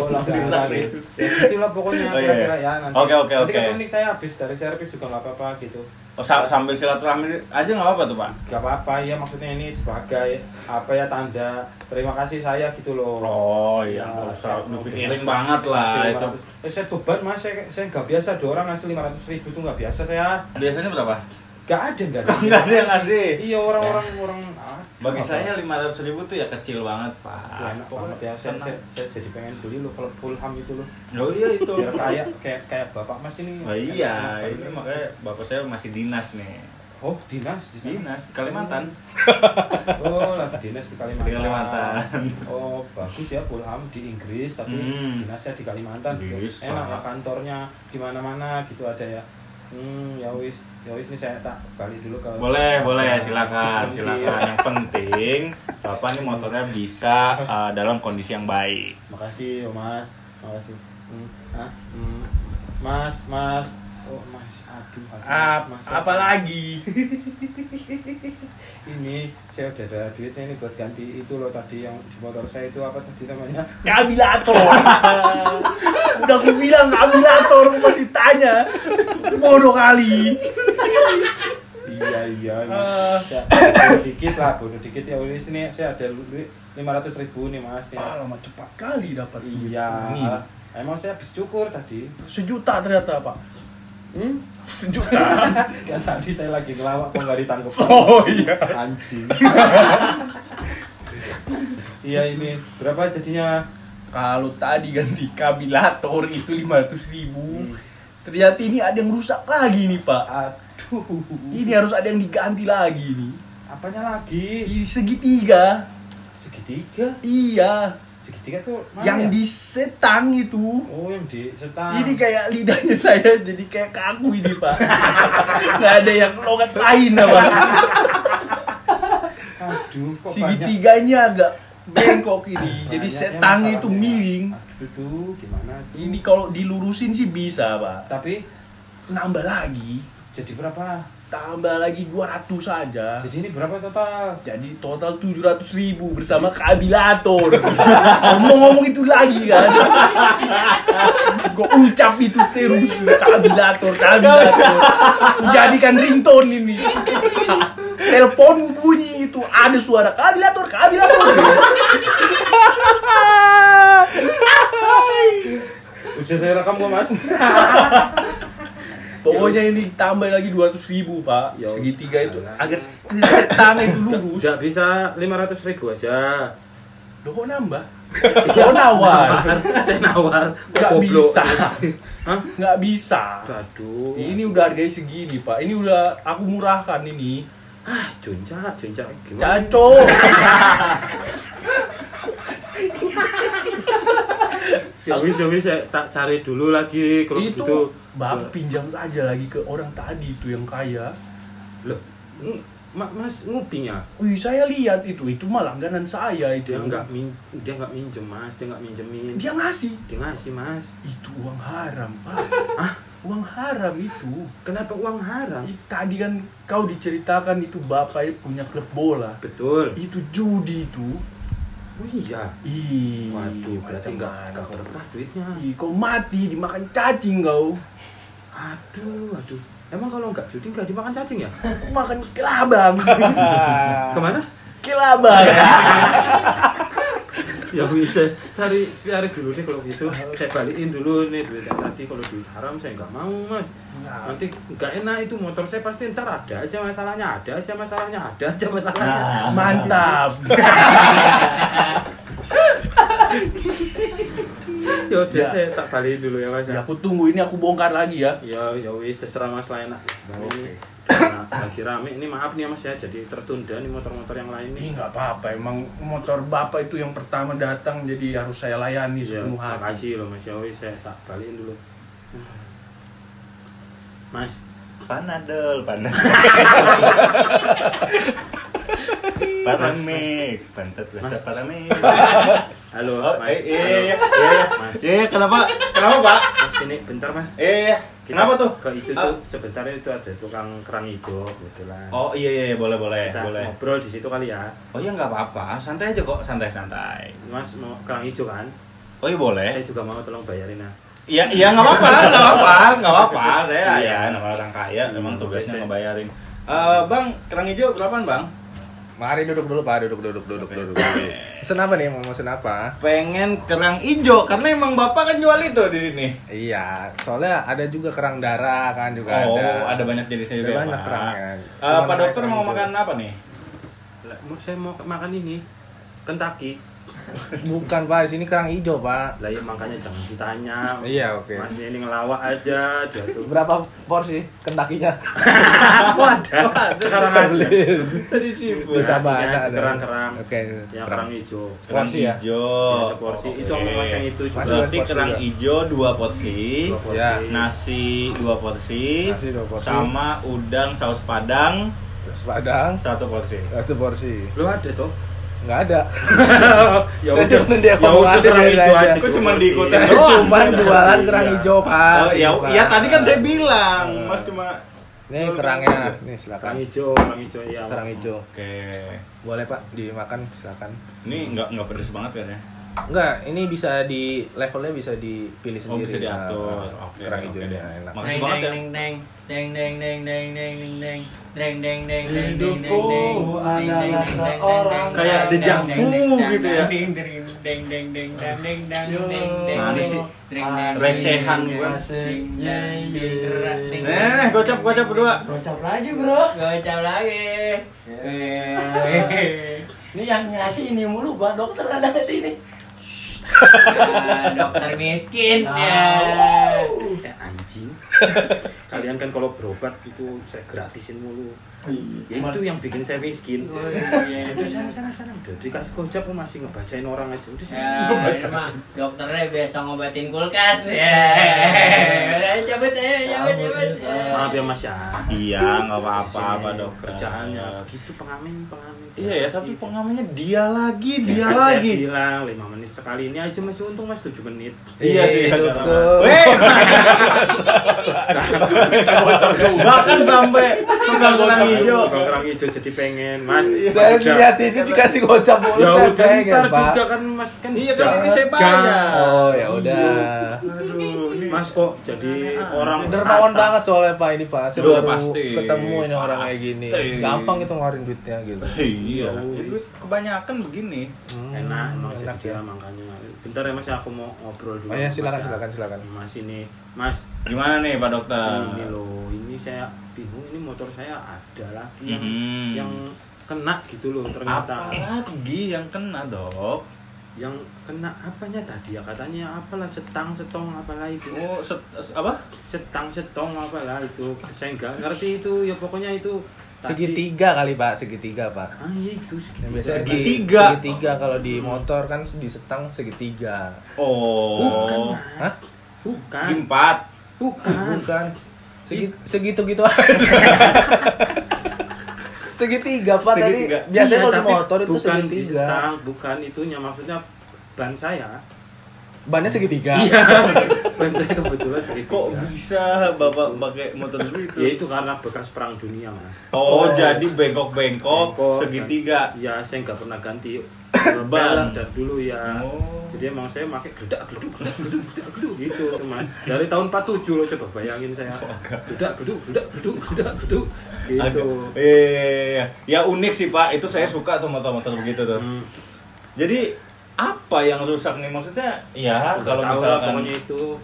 [SPEAKER 1] langsung
[SPEAKER 2] ditarik.
[SPEAKER 1] ya itulah pokoknya
[SPEAKER 2] Oh, iya,
[SPEAKER 1] kira-kira
[SPEAKER 2] iya.
[SPEAKER 1] ya nanti
[SPEAKER 2] Oke, oke,
[SPEAKER 1] nanti ke
[SPEAKER 2] oke.
[SPEAKER 1] klinik saya habis dari servis juga nggak apa-apa gitu
[SPEAKER 2] Oh, sa- sambil silaturahmi aja nggak apa-apa tuh pak.
[SPEAKER 1] nggak apa-apa ya maksudnya ini sebagai apa ya tanda terima kasih saya gitu loh
[SPEAKER 2] Oh iya, nggak usah dipikirin banget lah itu.
[SPEAKER 1] Eh, saya beban mas, saya saya nggak biasa ada orang ngasih 500 ribu tuh nggak biasa saya
[SPEAKER 2] Biasanya berapa?
[SPEAKER 1] nggak ada nggak ada
[SPEAKER 2] Nggak ada yang ngasih.
[SPEAKER 1] iya orang-orang orang
[SPEAKER 2] Bagi
[SPEAKER 1] apa?
[SPEAKER 2] saya lima ratus ribu tuh ya kecil banget pak.
[SPEAKER 1] Ya, enak banget ya saya, saya, saya jadi pengen beli loh kalau Fulham itu loh
[SPEAKER 2] Oh iya itu.
[SPEAKER 1] biar kayak kayak kayak bapak mas ini
[SPEAKER 2] Oh iya, ini makanya bapak saya masih dinas nih.
[SPEAKER 1] oh dinas di sana?
[SPEAKER 2] Dinas di Kalimantan.
[SPEAKER 1] oh lagi dinas di Kalimantan
[SPEAKER 2] Di Kalimantan.
[SPEAKER 1] oh bagus ya Fulham di Inggris tapi
[SPEAKER 2] Hmm.
[SPEAKER 1] dinasnya di Kalimantan gitu enak ya kantornya di mana-mana gitu ada ya hmm ya wis ya wis saya tak balik dulu ke
[SPEAKER 2] Boleh, boleh,
[SPEAKER 1] Nah,
[SPEAKER 2] silakan,
[SPEAKER 1] nanti.
[SPEAKER 2] silakan. Yang penting bapak nih motornya bisa uh, dalam kondisi yang baik.
[SPEAKER 1] makasih mas makasih hmm. hmm. mas mas mas,
[SPEAKER 3] apalagi?
[SPEAKER 1] Ini saya udah ada duitnya ini buat ganti itu loh tadi yang di motor saya itu apa tadi namanya?
[SPEAKER 3] Kabilator udah aku bilang kabilator masih tanya. Bodoh kali.
[SPEAKER 1] Iya iya
[SPEAKER 3] Ah.
[SPEAKER 1] ya, bodoh dikit lah bodoh dikit. Ya ini sini saya ada duit lima ratus ribu nih mas nih.
[SPEAKER 3] alamak cepat kali dapat
[SPEAKER 1] iya.
[SPEAKER 3] Ini.
[SPEAKER 1] emang saya habis cukur tadi.
[SPEAKER 3] Sejuta ternyata pak
[SPEAKER 1] hmm?
[SPEAKER 3] sejuta
[SPEAKER 1] yang tadi saya lagi ngelawak kok nggak ditangkap.
[SPEAKER 3] Oh iya.
[SPEAKER 1] Anjing. Iya ini berapa jadinya?
[SPEAKER 3] Kalau tadi ganti kabilator itu 500 ribu.
[SPEAKER 1] Hmm.
[SPEAKER 3] ternyata ini ada yang rusak lagi nih pak.
[SPEAKER 1] Aduh.
[SPEAKER 3] Ini harus ada yang diganti lagi nih.
[SPEAKER 1] Apanya lagi?
[SPEAKER 3] Ini segitiga.
[SPEAKER 1] Segitiga?
[SPEAKER 3] Iya
[SPEAKER 1] Segitiga tuh mana
[SPEAKER 3] yang
[SPEAKER 1] ya?
[SPEAKER 3] di setang itu.
[SPEAKER 1] Oh, yang di setang.
[SPEAKER 3] Ini kayak lidahnya saya jadi kayak kaku ini pak. Nggak ada yang logat lain apa.
[SPEAKER 1] Aduh, kok banyak.
[SPEAKER 3] Segitiganya agak bengkok ini. Jadi setang itu miring.
[SPEAKER 1] Aduh, tuh, gimana tuh?
[SPEAKER 3] Ini kalau dilurusin sih bisa pak.
[SPEAKER 1] Tapi
[SPEAKER 3] Nambah lagi.
[SPEAKER 1] jadi berapa?
[SPEAKER 3] Tambah lagi 200 saja.
[SPEAKER 1] Jadi ini berapa total?
[SPEAKER 3] Jadi total 700 ribu bersama kabilator. Ngomong-ngomong itu lagi kan. Gue ucap itu terus kabilator, kabilator. Jadikan ringtone ini. Telepon bunyi itu ada suara kabilator, kabilator.
[SPEAKER 1] Udah saya rekam kok, Mas.
[SPEAKER 3] Pokoknya ini tambah lagi 200 ribu pak.
[SPEAKER 1] Ya
[SPEAKER 3] Segitiga itu agar setang itu lurus.
[SPEAKER 1] Enggak bisa 500 ribu aja.
[SPEAKER 3] Loh kok nambah? Kok nawar?
[SPEAKER 1] saya nawar. Goblok?
[SPEAKER 3] bisa.
[SPEAKER 1] Hah?
[SPEAKER 3] Nggak bisa.
[SPEAKER 1] Aduh.
[SPEAKER 3] Ini udah harganya segini pak. Ini udah aku murahkan ini.
[SPEAKER 1] ah, junca, junca gimana?
[SPEAKER 3] Caco.
[SPEAKER 1] Ya wis, ya wis, saya tak cari dulu lagi kalau
[SPEAKER 3] itu
[SPEAKER 1] gitu.
[SPEAKER 3] bapak pinjam aja lagi ke orang tadi itu yang kaya.
[SPEAKER 1] Loh, ini Ma- Mas ngupingnya?
[SPEAKER 3] Wih saya lihat itu itu mah langganan saya itu.
[SPEAKER 1] Dia enggak min dia enggak minjem, Mas. Dia enggak minjemin.
[SPEAKER 3] Dia ngasih.
[SPEAKER 1] Dia ngasih, Mas.
[SPEAKER 3] Itu uang haram pak. Uang haram itu.
[SPEAKER 1] Kenapa uang haram?
[SPEAKER 3] Tadi kan kau diceritakan itu bapak punya klub bola.
[SPEAKER 1] Betul.
[SPEAKER 3] Itu judi itu.
[SPEAKER 1] Oh iya.
[SPEAKER 3] Ih,
[SPEAKER 1] Waduh, berarti enggak enggak berkah duitnya.
[SPEAKER 3] Ih, kau mati dimakan cacing kau.
[SPEAKER 1] Aduh, aduh. Emang kalau enggak judi enggak dimakan cacing ya?
[SPEAKER 3] Makan kelabang.
[SPEAKER 1] Ke mana?
[SPEAKER 3] kelabang.
[SPEAKER 1] ya bisa cari cari dulu deh kalau gitu saya balikin dulu nih duit yang tadi kalau duit haram saya nggak mau mas nanti nggak enak itu motor saya pasti ntar ada aja masalahnya ada aja masalahnya ada aja masalahnya
[SPEAKER 2] Nah.
[SPEAKER 3] Mantap.
[SPEAKER 1] ya udah
[SPEAKER 3] Ya.
[SPEAKER 1] saya tak balikin dulu ya mas
[SPEAKER 3] Ya, aku tunggu ini aku bongkar lagi ya.
[SPEAKER 1] ya ya wis terserah mas lah enak nah, lagi rame ini maaf nih ya mas ya jadi tertunda nih motor-motor yang lain nih
[SPEAKER 3] Ini nggak apa-apa, emang motor bapak itu yang pertama datang jadi harus saya layani
[SPEAKER 1] ya,
[SPEAKER 3] sepenuh hati.
[SPEAKER 1] makasih loh mas ya wis saya tak balikin dulu mas
[SPEAKER 2] Panadol, panadol. Paramik, pantat rasa paramik.
[SPEAKER 1] halo
[SPEAKER 2] Oh,
[SPEAKER 1] mas
[SPEAKER 2] eh, iya, iya, iya,
[SPEAKER 1] Mas.
[SPEAKER 2] iya, iya, kenapa? Kenapa, Pak?
[SPEAKER 1] Mas sini bentar mas.
[SPEAKER 2] Eh, iya,
[SPEAKER 1] Kita
[SPEAKER 2] kenapa tuh?
[SPEAKER 1] Ke itu
[SPEAKER 2] Ah.
[SPEAKER 1] tuh sebentar itu ada tukang kerang hijau kebetulan.
[SPEAKER 2] Oh, iya, iya, iya, boleh, boleh,
[SPEAKER 1] Kita
[SPEAKER 2] boleh.
[SPEAKER 1] ngobrol di situ kali ya.
[SPEAKER 2] Oh iya, nggak apa-apa, santai aja kok, santai-santai.
[SPEAKER 1] Mas mau kerang hijau kan?
[SPEAKER 2] Oh iya, boleh.
[SPEAKER 1] Saya juga mau tolong bayarin ya.
[SPEAKER 2] Iya, iya nggak apa-apa, nggak apa-apa, nggak apa-apa. Saya
[SPEAKER 1] Iya.
[SPEAKER 2] ya, nama orang kaya, memang
[SPEAKER 1] Hmm,
[SPEAKER 2] tugasnya ngebayarin. Eh, bang, kerang hijau berapaan, Bang?
[SPEAKER 6] Mari duduk dulu Pak, duduk duduk duduk duduk. Pesen apa nih? Mau pesen apa?
[SPEAKER 2] Pengen kerang hijau karena emang Bapak kan jual itu di sini.
[SPEAKER 6] Iya, soalnya ada juga kerang darah kan juga
[SPEAKER 2] oh,
[SPEAKER 6] ada.
[SPEAKER 2] ada banyak jenisnya
[SPEAKER 6] Ada
[SPEAKER 2] juga. ya,
[SPEAKER 6] banyak
[SPEAKER 2] Pak.
[SPEAKER 6] kerangnya.
[SPEAKER 2] Eh,
[SPEAKER 6] Cuma
[SPEAKER 2] Pak dokter mau makan apa nih?
[SPEAKER 1] Saya mau makan ini. Kentucky.
[SPEAKER 6] Bukan Pak, sini kerang hijau Pak.
[SPEAKER 1] Lah ya makanya jangan ditanya.
[SPEAKER 6] Iya oke.
[SPEAKER 1] Masnya ini ngelawak aja dia tuh.
[SPEAKER 6] Berapa porsi kentakinya?
[SPEAKER 1] Wadah. Sekarang aja.
[SPEAKER 6] beli.
[SPEAKER 2] Tadi siput.
[SPEAKER 6] Bisa
[SPEAKER 1] aja kerang-kerang.
[SPEAKER 6] Oke.
[SPEAKER 1] Yang kerang hijau.
[SPEAKER 2] Kerang
[SPEAKER 6] Porsi ya?
[SPEAKER 2] hijau.
[SPEAKER 1] Ya, seporsi. Itu sama mas yang itu juga.
[SPEAKER 6] Masih
[SPEAKER 2] Berarti
[SPEAKER 6] porsi
[SPEAKER 2] kerang
[SPEAKER 6] juga.
[SPEAKER 2] hijau dua porsi,
[SPEAKER 1] Dua porsi.
[SPEAKER 6] Ya.
[SPEAKER 2] nasi dua porsi,
[SPEAKER 6] Nasi dua porsi.
[SPEAKER 2] sama udang saus padang
[SPEAKER 6] Terus Padang
[SPEAKER 2] satu porsi.
[SPEAKER 6] satu porsi.
[SPEAKER 1] Lu ada tuh?
[SPEAKER 6] Nggak ada.
[SPEAKER 1] ya
[SPEAKER 6] Saya
[SPEAKER 1] udah.
[SPEAKER 6] cuman dia
[SPEAKER 1] ya udah
[SPEAKER 6] aja,
[SPEAKER 1] kerang hijau
[SPEAKER 6] aja.
[SPEAKER 2] cuman
[SPEAKER 1] porsi.
[SPEAKER 2] diikutin
[SPEAKER 6] Saya
[SPEAKER 2] doang? Sudah.
[SPEAKER 6] jualan kerang
[SPEAKER 1] Iya.
[SPEAKER 6] hijau Pak.
[SPEAKER 2] Oh, ya, ya tadi kan saya bilang, Mas cuma
[SPEAKER 6] Nih kerangnya, nih
[SPEAKER 1] Kerang
[SPEAKER 6] silakan.
[SPEAKER 1] hijau, kerang hijau ya.
[SPEAKER 6] Kerang hijau.
[SPEAKER 2] Oke.
[SPEAKER 6] Boleh Pak dimakan silakan.
[SPEAKER 2] Ini nggak nggak pedes banget kan ya?
[SPEAKER 6] Enggak, ini bisa di levelnya bisa dipilih
[SPEAKER 2] Oh,
[SPEAKER 6] sendiri.
[SPEAKER 2] bisa diatur.
[SPEAKER 6] Nah,
[SPEAKER 2] Oke,
[SPEAKER 6] kerang hijaunya
[SPEAKER 2] deh.
[SPEAKER 6] enak.
[SPEAKER 2] Makasih banget ya.
[SPEAKER 5] deng deng deng deng deng deng deng deng deng deng deng deng deng deng deng deng
[SPEAKER 4] adalah seorang
[SPEAKER 2] Kayak deja vu gitu ya.
[SPEAKER 5] deng deng deng deng deng deng deng deng deng deng
[SPEAKER 2] Mana sih?
[SPEAKER 5] deng deng
[SPEAKER 2] Recehan
[SPEAKER 5] deng
[SPEAKER 2] gua.
[SPEAKER 5] deng deng deng deng
[SPEAKER 2] gocap, gocap berdua.
[SPEAKER 4] Gocap lagi bro
[SPEAKER 5] Gocap lagi.
[SPEAKER 4] Ini yang ngasih ini mulu Pak dokter ada ke sini
[SPEAKER 5] Dokter miskin ya.
[SPEAKER 1] Eh anjing. kalian kan kalau berobat itu saya gratisin mulu. Ya itu yang bikin saya miskin.
[SPEAKER 5] Oh, iya.
[SPEAKER 1] udah sana sana sana. Udah dikasih gojek kok masih ngebacain orang aja. Udah sana.
[SPEAKER 5] Ya, mah dokternya biasa ngobatin kulkas. Ya. Udah cabut aja, cabut, cabut.
[SPEAKER 1] maaf ya mas ya.
[SPEAKER 2] Iya, nggak apa-apa,
[SPEAKER 1] Di sini
[SPEAKER 2] Pak Dokter.
[SPEAKER 1] kerjaannya gitu pengamen pengamen.
[SPEAKER 2] Iya ya, tapi pengamennya dia lagi,
[SPEAKER 1] Ya,
[SPEAKER 2] dia lagi.
[SPEAKER 1] saya bilang 5 menit sekali ini aja masih untung mas 7 menit.
[SPEAKER 2] Iya sih, bahkan sampai tukang kerang hijau.
[SPEAKER 1] Kerang hijau jadi pengen mas
[SPEAKER 6] Saya
[SPEAKER 1] Udah.
[SPEAKER 6] lihat ini dikasih gocap mulu
[SPEAKER 1] ya
[SPEAKER 6] saya pengen, Pak.
[SPEAKER 1] juga kan mas kan
[SPEAKER 2] Iya kan ini saya bayar.
[SPEAKER 6] Oh, ya udah.
[SPEAKER 1] Mas kok jadi orang
[SPEAKER 6] Dermawan banget soalnya Pak ini Pak. Saya baru
[SPEAKER 2] pasti.
[SPEAKER 6] ketemu ini orang kayak gini. Gampang itu ngeluarin duitnya gitu.
[SPEAKER 2] Iya,
[SPEAKER 1] Oh,
[SPEAKER 2] itu kebanyakan begini.
[SPEAKER 6] Hmm,
[SPEAKER 1] enak emang
[SPEAKER 6] enak
[SPEAKER 1] jadi
[SPEAKER 6] ya.
[SPEAKER 1] dia makanya bentar ya mas ya, aku mau ngobrol dulu
[SPEAKER 6] Oh ya,
[SPEAKER 1] Mas,
[SPEAKER 6] silakan
[SPEAKER 1] ya.
[SPEAKER 6] silakan silakan.
[SPEAKER 1] mas ini mas
[SPEAKER 2] Gimana nih Pak Dokter?
[SPEAKER 1] ini loh saya bingung ini motor saya ada lagi yang
[SPEAKER 2] Mhm.
[SPEAKER 1] yang kena gitu loh ternyata
[SPEAKER 2] Apalagi yang kena dok?
[SPEAKER 1] yang kena apanya tadi ya katanya apalah setang setong apalah itu
[SPEAKER 2] Oh, set, apa?
[SPEAKER 1] setang setong apalah itu saya nggak ngerti itu ya pokoknya itu tadi-
[SPEAKER 6] Segitiga kali Pak, segitiga Pak.
[SPEAKER 1] ah iya itu segitiga
[SPEAKER 6] di-
[SPEAKER 2] Segitiga.
[SPEAKER 6] segitiga kalau di motor kan di setang segitiga.
[SPEAKER 2] Oh,
[SPEAKER 1] bukan
[SPEAKER 6] Hah?
[SPEAKER 1] bukan
[SPEAKER 2] segi empat.
[SPEAKER 1] bukan
[SPEAKER 6] Bukan. Segi, segitu gitu aja. segitiga Pak tadi.
[SPEAKER 2] Segitiga.
[SPEAKER 6] Biasanya
[SPEAKER 1] Iya,
[SPEAKER 6] kalau di
[SPEAKER 1] tapi
[SPEAKER 6] motor itu
[SPEAKER 1] bukan di
[SPEAKER 6] segitiga.
[SPEAKER 1] bukan itunya maksudnya ban saya
[SPEAKER 6] Bannya segitiga.
[SPEAKER 1] iya ban saya kebetulan segitiga
[SPEAKER 2] Kok bisa bapak pakai motor begitu?
[SPEAKER 1] ya itu karena bekas perang dunia mas
[SPEAKER 2] Oh, jadi bengkok-bengkok
[SPEAKER 1] Bengkok,
[SPEAKER 2] segitiga.
[SPEAKER 1] ya saya nggak pernah ganti
[SPEAKER 2] Ban.
[SPEAKER 1] dan dulu ya
[SPEAKER 2] Oh.
[SPEAKER 1] jadi emang saya pakai geledak geleduk geledak geleduk geledak geleduk gitu tuh mas dari tahun 47 loh coba bayangin saya geledak geleduk geledak geleduk geledak geleduk gitu
[SPEAKER 2] Iya, iya, iya. ya unik sih pak. Itu saya suka tuh motor-motor begitu tuh.
[SPEAKER 1] Hmm,
[SPEAKER 2] Jadi apa yang rusak nih maksudnya? Ya
[SPEAKER 1] nggak
[SPEAKER 2] kalau misalkan
[SPEAKER 1] itu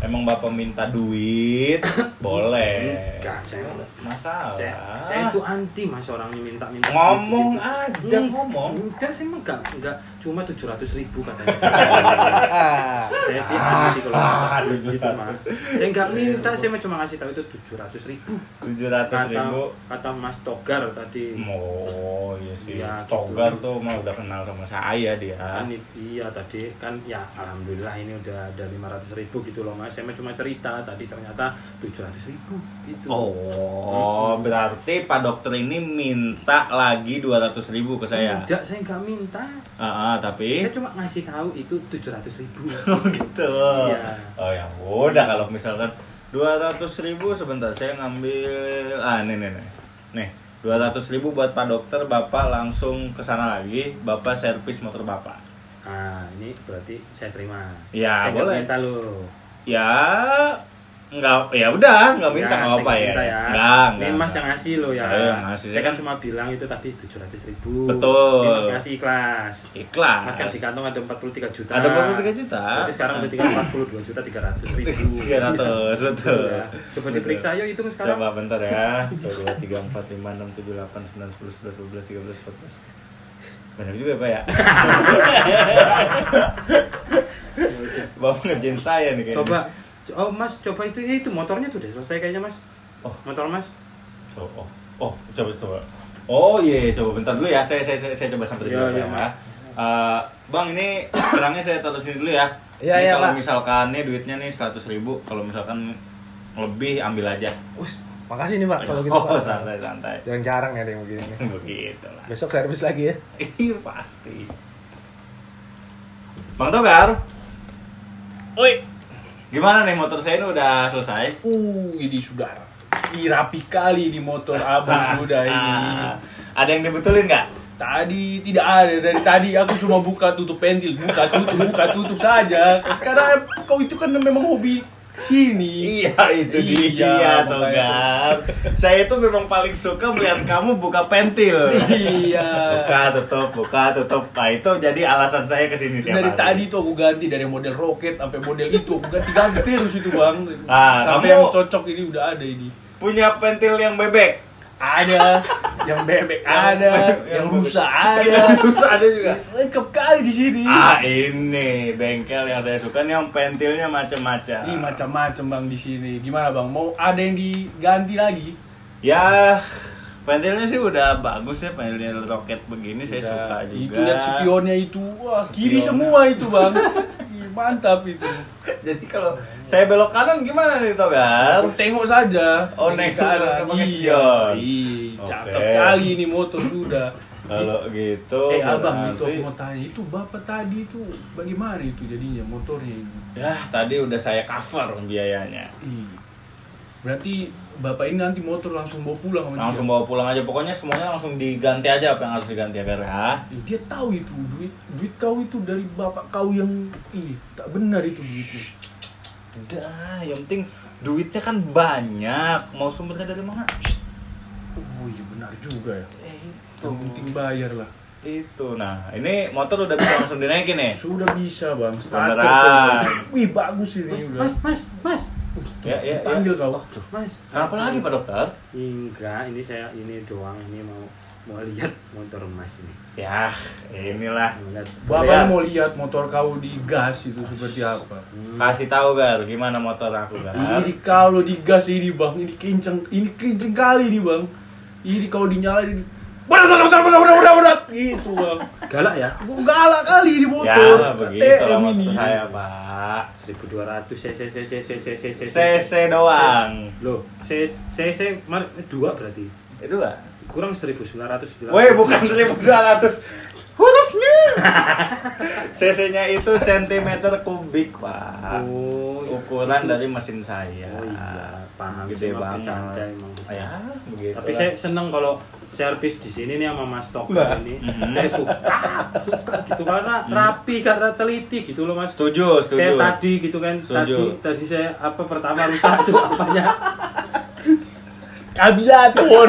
[SPEAKER 2] emang bapak minta duit, boleh.
[SPEAKER 1] Enggak, saya
[SPEAKER 2] Masalah.
[SPEAKER 1] saya, saya itu anti mas orangnya minta-minta
[SPEAKER 2] ngomong
[SPEAKER 1] gitu.
[SPEAKER 2] aja
[SPEAKER 1] Hmm,
[SPEAKER 2] ngomong.
[SPEAKER 1] Enggak, saya mah enggak, enggak cuma 700 ribu katanya.
[SPEAKER 6] Ah.
[SPEAKER 1] saya sih anti sih kalau duit gitu mas. Saya enggak minta, saya mah cuma ngasih tahu itu 700 ribu.
[SPEAKER 2] Tujuh ratus
[SPEAKER 1] Kata,
[SPEAKER 2] ribu.
[SPEAKER 1] kata Mas Togar tadi.
[SPEAKER 2] Oh iya sih.
[SPEAKER 1] Gitu.
[SPEAKER 2] Togar tuh mah udah kenal sama saya dia.
[SPEAKER 1] Kan iya tadi kan ya alhamdulillah ini udah ada 500 ribu gitu loh mas. Saya mah cuma cerita tadi ternyata 700 ribu gitu.
[SPEAKER 2] Oh, berarti Pak Dokter ini minta lagi 200 ribu ke saya.
[SPEAKER 1] Enggak, saya enggak minta.
[SPEAKER 2] Ah, ah, tapi
[SPEAKER 1] Saya cuma ngasih tahu itu 700 ribu.
[SPEAKER 2] oh gitu.
[SPEAKER 1] Iya.
[SPEAKER 2] Oh ya udah kalau misalkan 200 ribu sebentar saya ngambil ah nih nih nih. Nih, 200 ribu buat Pak Dokter, Bapak langsung ke sana lagi, Bapak servis motor Bapak.
[SPEAKER 1] Nah, ini berarti saya terima.
[SPEAKER 2] Ya,
[SPEAKER 1] saya
[SPEAKER 2] boleh.
[SPEAKER 1] minta lo.
[SPEAKER 2] Ya nggak ya udah nggak minta nggak apa ya. Nggak,
[SPEAKER 1] Ini
[SPEAKER 2] nggak,
[SPEAKER 1] Mas
[SPEAKER 2] nggak.
[SPEAKER 1] yang ngasih lo ya.
[SPEAKER 2] Saya yang ngasih.
[SPEAKER 1] Saya kan cuma bilang itu tadi 700 ribu.
[SPEAKER 2] Betul.
[SPEAKER 1] Ini Mas ngasih ikhlas.
[SPEAKER 2] Ikhlas.
[SPEAKER 1] Mas kan di kantong ada 43 juta.
[SPEAKER 2] Ada 43 juta.
[SPEAKER 1] Berarti sekarang udah tinggal 42 juta 300 ribu.
[SPEAKER 2] 300, betul.
[SPEAKER 1] Ya. Coba diperiksa yuk itu sekarang.
[SPEAKER 2] Coba bentar ya. 1, 2, 3, 4, 5, 6, 7, 8, 9, 10, 11, 12, 13, 14. Banyak juga Pak ya. Bapak ngerjain saya nih kayaknya.
[SPEAKER 1] Coba Oh Mas, coba itu eh, itu motornya tuh udah selesai kayaknya Mas.
[SPEAKER 2] Oh.
[SPEAKER 1] Motor Mas.
[SPEAKER 2] Oh, oh, oh, coba coba. Oh iya, coba bentar dulu ya. Saya saya saya, saya coba sampai
[SPEAKER 1] Iya,
[SPEAKER 2] dulu
[SPEAKER 1] iya,
[SPEAKER 2] ya.
[SPEAKER 1] Mas.
[SPEAKER 2] Eh, bang ini kerangnya saya taruh sini dulu ya.
[SPEAKER 6] Iya, iya,
[SPEAKER 2] kalau
[SPEAKER 6] Pak.
[SPEAKER 2] misalkan nih duitnya nih 100 ribu, kalau misalkan lebih ambil aja.
[SPEAKER 6] Us, makasih nih Pak kalau gitu
[SPEAKER 2] oh,
[SPEAKER 6] Pak.
[SPEAKER 2] santai santai.
[SPEAKER 6] Jarang-jarang ya ada yang begini nih.
[SPEAKER 2] Begitu lah.
[SPEAKER 6] Besok servis lagi ya.
[SPEAKER 2] Iya pasti. Bang Togar. Oi. Gimana nih motor saya ini udah selesai?
[SPEAKER 3] Uh, ini sudah Ih, rapi kali di motor abang sudah ini.
[SPEAKER 2] Ah, Ada yang dibetulin nggak?
[SPEAKER 3] Tadi tidak ada dari tadi aku cuma buka tutup pentil, buka tutup, buka tutup saja. Karena kau itu kan memang hobi sini.
[SPEAKER 2] Iya itu dia
[SPEAKER 3] Iya,
[SPEAKER 2] Togar. Saya itu memang paling suka melihat kamu buka pentil.
[SPEAKER 3] Iya.
[SPEAKER 2] Buka tutup, buka tutup. Nah itu jadi alasan saya ke
[SPEAKER 3] sini
[SPEAKER 2] tiap
[SPEAKER 3] dari
[SPEAKER 2] hari.
[SPEAKER 3] tadi tuh aku ganti dari model roket sampai model itu aku ganti-ganti terus itu bang.
[SPEAKER 2] Ah,
[SPEAKER 3] sampai
[SPEAKER 2] kamu-
[SPEAKER 3] yang cocok ini udah ada ini.
[SPEAKER 2] Punya pentil yang bebek.
[SPEAKER 3] Ada, yang bebek ada, yang rusak ada.
[SPEAKER 2] Rusak ada juga.
[SPEAKER 3] Lengkap kali di sini.
[SPEAKER 2] Ah ini bengkel yang saya suka nih yang pentilnya macam-macam.
[SPEAKER 3] Ih macam-macam bang di sini. Gimana bang? Mau ada yang diganti lagi?
[SPEAKER 2] Ya pentilnya sih udah bagus ya pentilnya roket begini saya
[SPEAKER 3] Udah.
[SPEAKER 2] suka juga.
[SPEAKER 3] Itu lihat spionnya itu, wah kiri
[SPEAKER 2] Spionnya.
[SPEAKER 3] semua itu bang. Mantap itu.
[SPEAKER 2] Jadi kalau saya belok kanan gimana nih Togar?
[SPEAKER 3] Aku tengok saja.
[SPEAKER 2] Oh, nengok
[SPEAKER 3] kanan.
[SPEAKER 2] pakai
[SPEAKER 3] Iya.
[SPEAKER 2] spion.
[SPEAKER 3] Cakep
[SPEAKER 2] Oke.
[SPEAKER 3] kali ini motor sudah.
[SPEAKER 2] Kalau gitu
[SPEAKER 3] eh abang itu aku mau tanya itu bapak tadi itu bagaimana itu jadinya motornya itu?
[SPEAKER 2] Ya tadi udah saya cover biayanya.
[SPEAKER 3] Ih. Berarti bapak ini nanti motor langsung bawa pulang sama
[SPEAKER 2] Langsung
[SPEAKER 3] dia?
[SPEAKER 2] bawa pulang aja pokoknya semuanya langsung diganti aja apa yang harus diganti agar ya.
[SPEAKER 3] Ih, Dia tahu itu duit duit kau itu dari bapak kau yang ih tak benar itu duitnya.
[SPEAKER 2] Udah, yang penting duitnya kan banyak. Mau sumbernya dari mana?
[SPEAKER 3] Oh iya benar juga ya.
[SPEAKER 2] Eh, itu.
[SPEAKER 3] Yang penting bayar lah.
[SPEAKER 2] Itu. Nah, ini motor udah bisa langsung dinaikin nih.
[SPEAKER 3] Sudah bisa bang. Starter coba. Wih bagus ini
[SPEAKER 1] Mas,
[SPEAKER 3] udah.
[SPEAKER 1] mas, mas, mas,
[SPEAKER 2] Ya, ya, ya.
[SPEAKER 3] Panggil kau.
[SPEAKER 1] mas.
[SPEAKER 2] Kenapa lagi Pak Dokter?
[SPEAKER 1] Enggak, ini saya ini doang ini mau mau lihat motor mas ini.
[SPEAKER 2] Ya, inilah.
[SPEAKER 3] Bapak
[SPEAKER 2] Lihat.
[SPEAKER 3] mau lihat motor kau digas itu seperti apa?
[SPEAKER 1] Hmm.
[SPEAKER 2] Kasih tahu Gar, gimana motor aku Gar?
[SPEAKER 3] Ini kalau digas ini bang, ini kenceng, ini kenceng kali nih bang. Ini kalau dinyalain ini, berat berat berat berat berat berat berat gitu bang.
[SPEAKER 1] Galak ya?
[SPEAKER 3] Galak kali di
[SPEAKER 2] Ya,
[SPEAKER 3] motor.
[SPEAKER 2] begitu lah motor
[SPEAKER 3] ini.
[SPEAKER 2] saya, Pak.
[SPEAKER 1] 1200 cc cc cc cc
[SPEAKER 2] CC doang.
[SPEAKER 1] Loh, C cc mar- dua berarti.
[SPEAKER 2] Itu Pak.
[SPEAKER 1] Kurang 1900
[SPEAKER 2] Woi, bukan 1200. Hurufnya. CC-nya itu sentimeter kubik, Pak.
[SPEAKER 1] Oh,
[SPEAKER 2] Ukuran dari mesin saya.
[SPEAKER 1] Oh iya, paham.
[SPEAKER 2] Gede banget.
[SPEAKER 1] emang.
[SPEAKER 2] Ya, begitu.
[SPEAKER 1] Tapi saya seneng kalau servis di sini nih sama Mas Tok
[SPEAKER 3] Nah.
[SPEAKER 1] ini.
[SPEAKER 2] Mhm.
[SPEAKER 1] Saya suka, suka gitu karena rapi karena teliti gitu loh Mas.
[SPEAKER 2] setuju,
[SPEAKER 1] Kayak
[SPEAKER 2] setuju.
[SPEAKER 1] tadi gitu kan.
[SPEAKER 2] Setuju.
[SPEAKER 1] Tadi tadi saya apa pertama rusak tuh apanya?
[SPEAKER 3] Kabilator.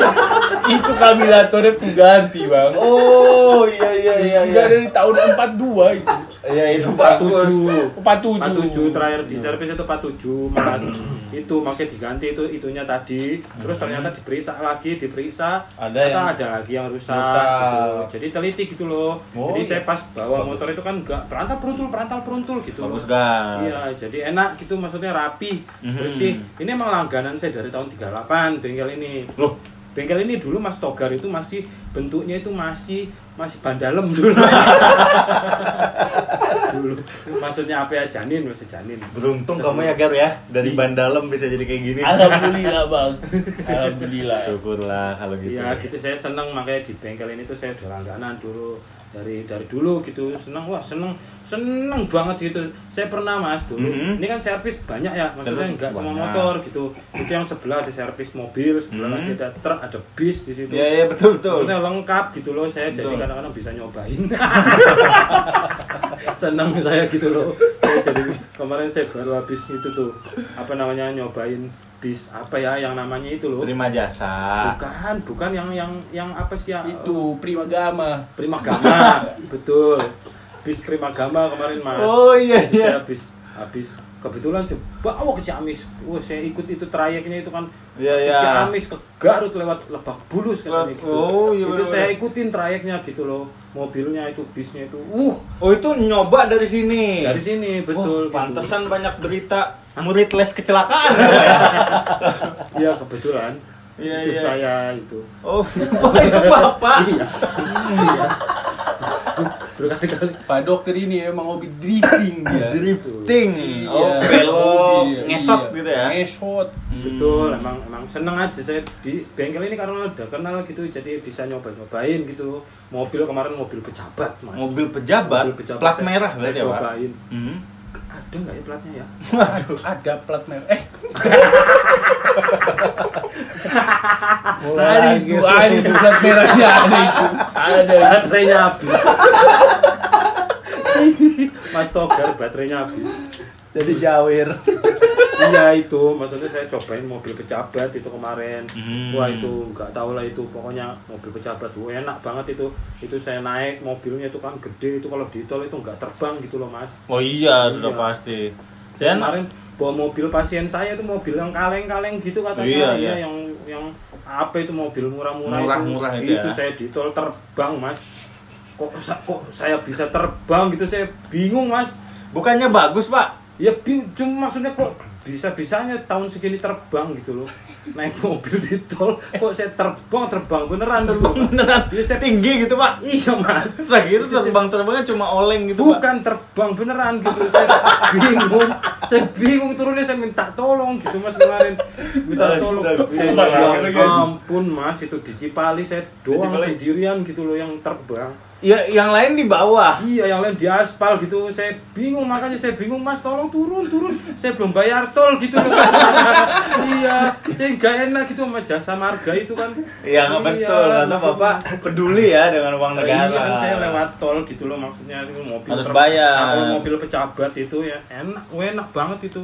[SPEAKER 3] itu kabilatornya aku ganti bang.
[SPEAKER 2] Oh, iya iya iya
[SPEAKER 3] Sudah
[SPEAKER 2] iya.
[SPEAKER 3] dari tahun 42 itu.
[SPEAKER 2] Iya, itu bagus.
[SPEAKER 3] 47.
[SPEAKER 1] 47 terakhir di servis itu 47 Mas. itu makanya diganti itu itunya tadi. Terus ternyata diperiksa lagi, diperiksa
[SPEAKER 2] Ada
[SPEAKER 1] ternyata
[SPEAKER 2] yang-
[SPEAKER 1] ada lagi yang rusak,
[SPEAKER 2] Rusak.
[SPEAKER 1] gitu. Jadi teliti gitu loh.
[SPEAKER 2] Oh,
[SPEAKER 1] Jadi
[SPEAKER 2] iya.
[SPEAKER 1] saya pas bawa
[SPEAKER 2] Bagus.
[SPEAKER 1] motor itu kan enggak perantal peruntul, perantal peruntul gitu.
[SPEAKER 2] Bagus,
[SPEAKER 1] loh.
[SPEAKER 2] Gar.
[SPEAKER 1] Iya, jadi enak gitu maksudnya rapi.
[SPEAKER 2] Mhm.
[SPEAKER 1] Bersih. Ini emang langganan saya dari tahun 38 bengkel ini.
[SPEAKER 2] Loh,
[SPEAKER 1] Bengkel ini dulu Mas Togar itu masih bentuknya itu masih masih bandalem dulu. dulu. Maksudnya apa ya janin masih janin.
[SPEAKER 2] beruntung kamu ya, Gar ya. Dari
[SPEAKER 1] Iya.
[SPEAKER 2] Bandalem bisa jadi kayak gini.
[SPEAKER 3] Alhamdulillah bang. Alhamdulillah.
[SPEAKER 2] Syukurlah kalau gitu.
[SPEAKER 1] Iya gitu saya seneng makanya di bengkel ini tuh saya udah langganan dulu dari dari dulu gitu seneng wah seneng seneng banget gitu saya pernah mas dulu
[SPEAKER 2] Mhm.
[SPEAKER 1] ini kan servis banyak ya maksudnya nggak cuma motor gitu itu yang sebelah ada servis mobil sebelah
[SPEAKER 2] Mhm.
[SPEAKER 1] lagi ada truk ada bis di situ
[SPEAKER 2] Iya, iya betul betul.
[SPEAKER 1] Maksudnya lengkap gitu loh saya jadi
[SPEAKER 2] Betul.
[SPEAKER 1] kadang-kadang bisa nyobain seneng saya gitu loh saya jadi kemarin saya baru habis itu tuh apa namanya nyobain bis apa ya yang namanya itu loh
[SPEAKER 2] Terima jasa.
[SPEAKER 1] Bukan, bukan yang yang yang apa sih ya?
[SPEAKER 3] Itu Prima Gama.
[SPEAKER 1] Prima Gama, betul. Bis Prima Gama kemarin mas.
[SPEAKER 2] Oh iya
[SPEAKER 1] Saya
[SPEAKER 2] iya.
[SPEAKER 1] habis habis kebetulan saya bawa ke Ciamis. Wah saya ikut itu trayeknya itu kan
[SPEAKER 2] Iya
[SPEAKER 1] ke
[SPEAKER 2] iya.
[SPEAKER 1] Ciamis ke Garut lewat Lebak Bulus katanya gitu.
[SPEAKER 2] Oh, iya,
[SPEAKER 1] itu saya ikutin trayeknya gitu loh. Mobilnya itu bisnya itu. Uh,
[SPEAKER 2] Oh itu nyoba dari sini.
[SPEAKER 1] dari sini betul. Gitu.
[SPEAKER 2] pantesan banyak berita murid les kecelakaan ya.
[SPEAKER 1] Iya kebetulan.
[SPEAKER 2] Iya,
[SPEAKER 1] itu
[SPEAKER 2] iya.
[SPEAKER 1] saya itu.
[SPEAKER 2] Oh, itu bapak.
[SPEAKER 1] Iya. Iya. Berkali-kali
[SPEAKER 3] Pak dokter ini emang hobi drifting dia.
[SPEAKER 2] Drifting.
[SPEAKER 3] Iya,
[SPEAKER 2] Oh, belok,
[SPEAKER 3] hobi dia.
[SPEAKER 2] ngesot
[SPEAKER 3] Iya.
[SPEAKER 2] gitu ya.
[SPEAKER 3] Ngesot.
[SPEAKER 1] betul emang emang seneng aja saya di bengkel ini karena udah kenal gitu jadi bisa nyoba nyobain gitu mobil kemarin mobil pejabat mas
[SPEAKER 2] Mobil pejabat,
[SPEAKER 1] Mobil pejabat
[SPEAKER 2] plat
[SPEAKER 1] saya-
[SPEAKER 2] merah berarti ya, Pak?
[SPEAKER 1] cobain
[SPEAKER 2] Hmm.
[SPEAKER 1] Ada nggak ya platnya ya
[SPEAKER 3] Ada plat merah. Eh.
[SPEAKER 6] Mulai
[SPEAKER 3] Ada itu,
[SPEAKER 6] tuh.
[SPEAKER 3] ada itu plat merahnya ada itu. Ada.
[SPEAKER 1] baterainya habis mas Togar baterainya habis
[SPEAKER 6] Jadi jawir.
[SPEAKER 1] Iya itu maksudnya saya cobain mobil pejabat itu kemarin
[SPEAKER 2] Hmm.
[SPEAKER 1] wah itu nggak tahu lah itu pokoknya mobil pejabat wah, enak banget itu itu saya naik mobilnya itu kan gede itu kalau di tol itu nggak terbang gitu loh mas
[SPEAKER 2] Oh iya, sudah
[SPEAKER 1] Iya.
[SPEAKER 2] pasti.
[SPEAKER 1] Saya kemarin bawa mobil pasien saya itu mobil yang kaleng-kaleng gitu katanya
[SPEAKER 2] Iya,
[SPEAKER 1] ya,
[SPEAKER 2] iya.
[SPEAKER 1] yang yang apa itu mobil murah-murah
[SPEAKER 2] Murah-murah
[SPEAKER 1] itu,
[SPEAKER 2] itu ya?
[SPEAKER 1] saya di tol terbang mas kok kok saya bisa terbang gitu saya bingung mas
[SPEAKER 2] Bukannya bagus, Pak?
[SPEAKER 1] ya bing, cuma maksudnya kok bisa bisanya tahun segini terbang gitu loh. Naik mobil di tol kok saya terbang terbang beneran gitu
[SPEAKER 2] Terbang beneran.
[SPEAKER 1] Iya, saya-
[SPEAKER 2] tinggi gitu, Pak.
[SPEAKER 1] iya mas.
[SPEAKER 2] Saya kira terbang-terbangnya cuma oleng gitu, Pak.
[SPEAKER 1] bukan terbang beneran gitu saya bingung. Saya bingung turunnya saya minta tolong gitu mas kemarin. Minta tolong. Saya ya ampun mas itu di Cipali saya doang
[SPEAKER 2] Cipali.
[SPEAKER 1] sendirian gitu loh yang terbang
[SPEAKER 2] Ya, yang lain di bawah.
[SPEAKER 1] iya yang lain di aspal gitu saya bingung makanya saya bingung mas tolong turun turun saya belum bayar tol gitu loh iya saya nggak enak gitu sama jasa marga itu kan
[SPEAKER 2] Iya, nggak betul. Karena Bapak peduli ya dengan uang negara.
[SPEAKER 1] Iya kan saya lewat tol gitu loh maksudnya itu mobil
[SPEAKER 2] Harus bayar.
[SPEAKER 1] Kalau mobil pejabat itu ya enak, enak banget itu.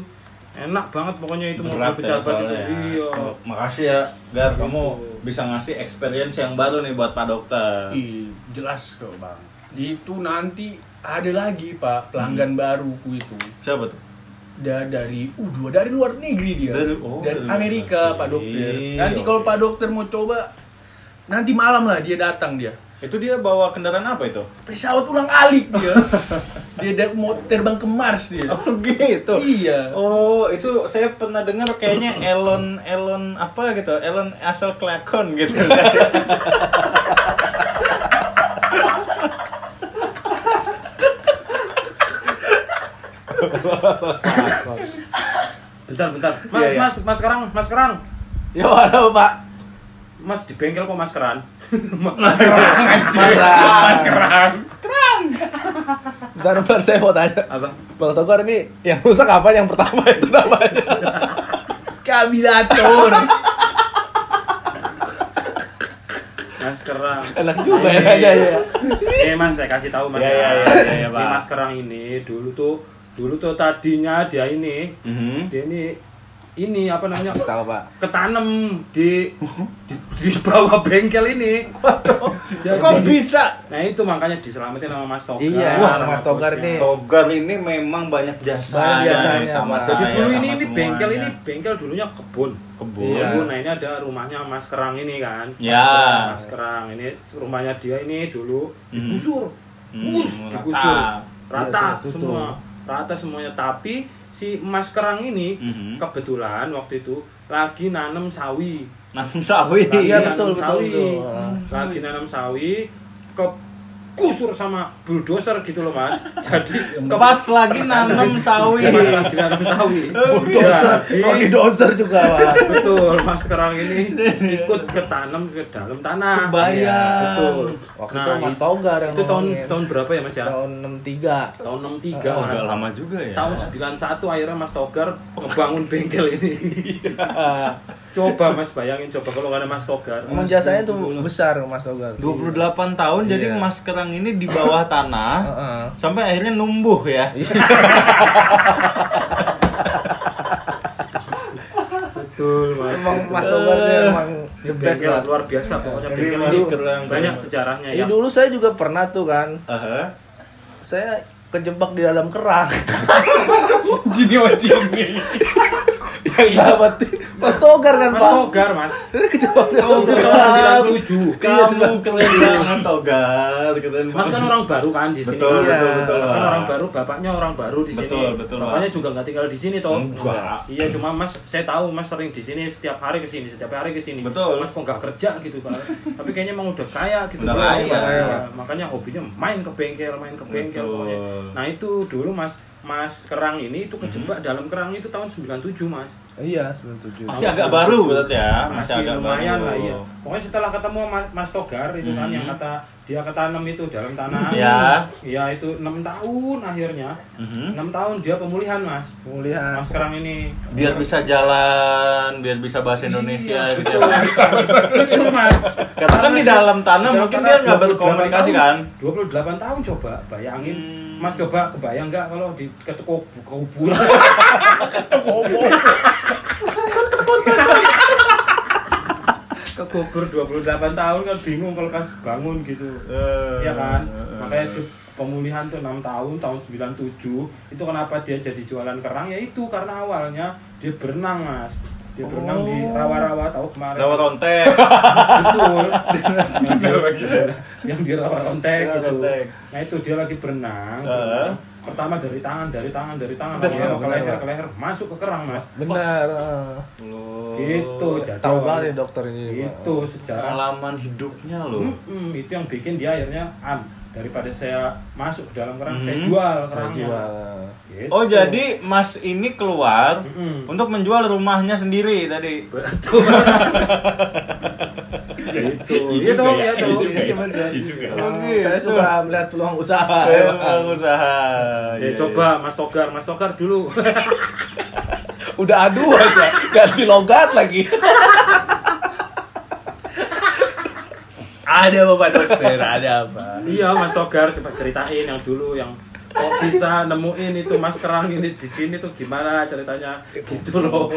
[SPEAKER 1] Enak banget pokoknya itu
[SPEAKER 2] ya
[SPEAKER 1] pejabat itu.
[SPEAKER 2] ya.
[SPEAKER 1] Iya.
[SPEAKER 2] Makasih ya, Gar. Kamu bisa ngasih experience yang baru nih buat Pak Dokter.
[SPEAKER 3] Ih, jelas kok bang. Itu nanti ada lagi pak pelanggan baruku itu.
[SPEAKER 2] Siapa tuh?
[SPEAKER 3] Da, dari uh dua dari luar negeri dia.
[SPEAKER 2] Dari- oh,
[SPEAKER 3] dari
[SPEAKER 2] dari
[SPEAKER 3] Amerika. Pak Dokter.
[SPEAKER 2] Iya.
[SPEAKER 3] Nanti kalau Pak Dokter mau coba nanti malam lah dia datang dia.
[SPEAKER 2] Itu dia bawa kendaraan apa itu?
[SPEAKER 3] Pesawat ulang alik dia. dia da- mau terbang ke Mars dia.
[SPEAKER 2] Oh gitu.
[SPEAKER 3] Iya.
[SPEAKER 2] Oh, itu saya pernah dengar kayaknya Elon Elon apa gitu. Elon asal kelakon gitu.
[SPEAKER 1] Bentar, bentar. Mas,
[SPEAKER 2] Iya, iya.
[SPEAKER 1] mas, mas kerang, mas kerang.
[SPEAKER 6] Ya ada Pak.
[SPEAKER 1] Mas di bengkel kok maskeran?
[SPEAKER 3] Mas kerang anjir. Mas kerang.
[SPEAKER 6] Bentar, bentar saya mau tanya.
[SPEAKER 1] Apa?
[SPEAKER 6] Bang Togar ini yang rusak apa yang pertama itu namanya?
[SPEAKER 3] Kabilator.
[SPEAKER 1] Mas kerang.
[SPEAKER 6] Enak juga ya aja ya.
[SPEAKER 1] Eh mas, saya kasih tahu mas.
[SPEAKER 2] Iya, iya,
[SPEAKER 1] Kerang.
[SPEAKER 2] iya, iya, iya,
[SPEAKER 1] mas kerang ini dulu tuh, dulu tuh tadinya dia ini,
[SPEAKER 2] Mhm.
[SPEAKER 1] dia ini, ini apa namanya?
[SPEAKER 6] Tahu Pak.
[SPEAKER 1] ketanem di, di di bawah bengkel ini.
[SPEAKER 2] Waduh,
[SPEAKER 1] Jadi-
[SPEAKER 2] kok bisa?
[SPEAKER 1] Nah itu makanya diselamatin sama Mas Togar.
[SPEAKER 6] Iya,
[SPEAKER 1] Wah,
[SPEAKER 6] Mas Togar ini.
[SPEAKER 2] Togar ini memang banyak jasa
[SPEAKER 6] Banyak jasanya,
[SPEAKER 2] sama
[SPEAKER 6] Pak.
[SPEAKER 2] saya
[SPEAKER 1] Jadi dulu ini
[SPEAKER 2] sama
[SPEAKER 1] ini bengkel
[SPEAKER 2] semuanya.
[SPEAKER 1] ini bengkel dulunya kebun.
[SPEAKER 2] kebun.
[SPEAKER 6] Iya.
[SPEAKER 1] Kebun. Nah ini ada rumahnya Mas Kerang ini kan.
[SPEAKER 2] Ya.
[SPEAKER 1] Mas Kerang, Mas Kerang ini rumahnya dia ini dulu
[SPEAKER 2] Hmm.
[SPEAKER 1] digusur.
[SPEAKER 2] Hmm,
[SPEAKER 1] Wus,
[SPEAKER 2] rata.
[SPEAKER 1] digusur. Rata
[SPEAKER 6] Iya,
[SPEAKER 1] semua. Rata semuanya tapi si Mas Kerang ini
[SPEAKER 2] Mhm.
[SPEAKER 1] kebetulan waktu itu lagi nanam sawi.
[SPEAKER 2] Nanam sawi.
[SPEAKER 1] Lagi
[SPEAKER 6] Iya,
[SPEAKER 1] nanam
[SPEAKER 6] betul, betul,
[SPEAKER 1] sawi.
[SPEAKER 6] betul.
[SPEAKER 1] Lagi nanam sawi ke kusur sama bulldozer gitu loh mas jadi ke-
[SPEAKER 2] Pas lagi nanam sawi.
[SPEAKER 1] Lagi nanam sawi
[SPEAKER 6] Dozer,
[SPEAKER 1] Jadi,
[SPEAKER 6] Roni Dozer juga Pak.
[SPEAKER 1] betul mas sekarang ini ikut ketanam ke dalam tanah
[SPEAKER 2] Kebayang.
[SPEAKER 1] betul
[SPEAKER 6] Waktu
[SPEAKER 1] Nah,
[SPEAKER 6] itu Mas Togar yang
[SPEAKER 1] itu tahun
[SPEAKER 6] ngomongin.
[SPEAKER 1] tahun berapa ya mas ya
[SPEAKER 6] tahun 63.
[SPEAKER 1] tahun 63
[SPEAKER 2] Oh,
[SPEAKER 1] mas
[SPEAKER 2] udah lama juga ya.
[SPEAKER 1] tahun 91 akhirnya mas Togar ngebangun bengkel ini coba mas bayangin coba kalau nggak ada mas Togar
[SPEAKER 6] Emang jasanya tuh besar Mas Togar.
[SPEAKER 2] 28 tahun jadi
[SPEAKER 6] Iya.
[SPEAKER 2] Mas Kerang ini di bawah tanah
[SPEAKER 6] Heeh.
[SPEAKER 2] sampai akhirnya numbuh ya.
[SPEAKER 1] betul mas
[SPEAKER 6] Emang Mas Togar emang the best
[SPEAKER 1] bengkel
[SPEAKER 6] lah.
[SPEAKER 1] luar biasa pokoknya bengkel
[SPEAKER 2] Mas Kerang.
[SPEAKER 1] banyak sejarahnya
[SPEAKER 6] Ini
[SPEAKER 1] ya
[SPEAKER 6] dulu saya juga pernah tuh kan.
[SPEAKER 2] Aha.
[SPEAKER 6] Saya kejebak di dalam kerang.
[SPEAKER 3] Jini wajini.
[SPEAKER 6] yang dapat Mas Togar kan
[SPEAKER 1] mas
[SPEAKER 6] Pak.
[SPEAKER 1] Togar mas
[SPEAKER 6] Ini kejebak di dalam
[SPEAKER 2] Togar.
[SPEAKER 1] itu
[SPEAKER 6] kerang.
[SPEAKER 1] tahun 97
[SPEAKER 2] Kamu keren banget Togar, keren
[SPEAKER 1] Mas kan orang baru kan di sini.
[SPEAKER 2] Betul,
[SPEAKER 1] kan?
[SPEAKER 6] betul,
[SPEAKER 2] betul,
[SPEAKER 1] Mas kan orang baru, bapaknya orang baru di sini.
[SPEAKER 2] Betul, betul,
[SPEAKER 1] Bapaknya
[SPEAKER 2] Pak.
[SPEAKER 1] juga nggak tinggal di sini toh.
[SPEAKER 2] Enggak.
[SPEAKER 1] Iya, cuma Mas saya tahu Mas sering di sini setiap hari ke sini, setiap hari ke sini.
[SPEAKER 2] Betul.
[SPEAKER 1] Mas kok nggak kerja gitu, Pak. Tapi kayaknya emang udah kaya gitu.
[SPEAKER 2] Udah
[SPEAKER 1] Pak.
[SPEAKER 2] kaya.
[SPEAKER 1] Udah kaya. Makanya hobinya main ke bengkel, main ke bengkel. Nah, itu dulu Mas Mas Kerang ini itu kejebak dalam kerang itu tahun 97, Mas.
[SPEAKER 6] Iya, 97.
[SPEAKER 2] Masih agak baru berarti ya, masih, agak
[SPEAKER 1] lumayan
[SPEAKER 2] baru.
[SPEAKER 1] lah iya. Pokoknya setelah ketemu Mas, Mas Togar itu kan
[SPEAKER 2] Mhm.
[SPEAKER 1] yang kata dia ketanam itu dalam tanah.
[SPEAKER 2] Ya.
[SPEAKER 1] Iya itu enam tahun akhirnya.
[SPEAKER 2] Mhm.
[SPEAKER 1] enam tahun dia pemulihan Mas.
[SPEAKER 6] Pemulihan.
[SPEAKER 1] Mas sekarang ini.
[SPEAKER 2] Biar bisa jalan, biar bisa bahasa Indonesia
[SPEAKER 1] Iya,
[SPEAKER 2] gitu.
[SPEAKER 1] betul. betul Mas.
[SPEAKER 2] Karena kan di dalam tanah
[SPEAKER 1] Dalam
[SPEAKER 2] mungkin
[SPEAKER 1] tanah
[SPEAKER 2] dia nggak
[SPEAKER 1] 28
[SPEAKER 2] berkomunikasi
[SPEAKER 1] tahun.
[SPEAKER 2] kan.
[SPEAKER 1] 28 tahun coba bayangin.
[SPEAKER 2] Hmm.
[SPEAKER 1] Mas coba kebayang nggak kalau di ketekuk kubur. Kekubur 28 tahun kan bingung kalau kas bangun gitu.
[SPEAKER 2] Eh,
[SPEAKER 1] Iya kan?
[SPEAKER 2] eh,
[SPEAKER 1] Makanya itu pemulihan tuh 6 tahun, tahun 97 Itu kenapa dia jadi jualan kerang? Ya itu karena awalnya dia berenang mas dia berenang di rawa-rawa tahu kemarin
[SPEAKER 2] Rawa rontek.
[SPEAKER 1] betul yang di, yang di rawa rontek
[SPEAKER 2] Rawa
[SPEAKER 1] gitu
[SPEAKER 2] rontek.
[SPEAKER 1] nah itu dia lagi berenang
[SPEAKER 2] Heeh.
[SPEAKER 1] berenang. pertama dari tangan dari tangan dari tangan
[SPEAKER 2] Betul,
[SPEAKER 1] lama-lama ke leher ke leher masuk ke kerang mas
[SPEAKER 6] Benar.
[SPEAKER 2] Loh.
[SPEAKER 1] gitu jadi
[SPEAKER 6] Tahu banget ya dokter ini.
[SPEAKER 1] Itu sejarah
[SPEAKER 2] Pengalaman hidupnya loh.
[SPEAKER 1] Mm-mm, itu yang bikin dia akhirnya am daripada saya masuk ke dalam kerang saya
[SPEAKER 2] Mhm.
[SPEAKER 1] jual
[SPEAKER 6] Saya
[SPEAKER 1] kerangnya
[SPEAKER 6] jual.
[SPEAKER 1] Gitu.
[SPEAKER 2] Oh jadi Mas ini keluar
[SPEAKER 1] Mm-mm.
[SPEAKER 2] untuk menjual rumahnya sendiri tadi.
[SPEAKER 1] betul gitu
[SPEAKER 3] Iya
[SPEAKER 1] gitu
[SPEAKER 3] juga ya,
[SPEAKER 1] ya
[SPEAKER 3] iya
[SPEAKER 1] iya
[SPEAKER 3] ya.
[SPEAKER 1] benar
[SPEAKER 3] Iya juga.
[SPEAKER 6] Emang
[SPEAKER 2] Gitu.
[SPEAKER 6] saya suka melihat peluang usaha. Emang.
[SPEAKER 2] usaha.
[SPEAKER 1] ya
[SPEAKER 2] Iya,
[SPEAKER 1] coba Mas Togar Mas Togar dulu
[SPEAKER 6] Udah adu aja, ganti logat lagi.
[SPEAKER 3] Ada bapak dokter, ada apa?
[SPEAKER 1] iya Mas Togar coba ceritain yang dulu yang kok bisa nemuin itu Mas kerang ini di sini tuh gimana ceritanya gitu loh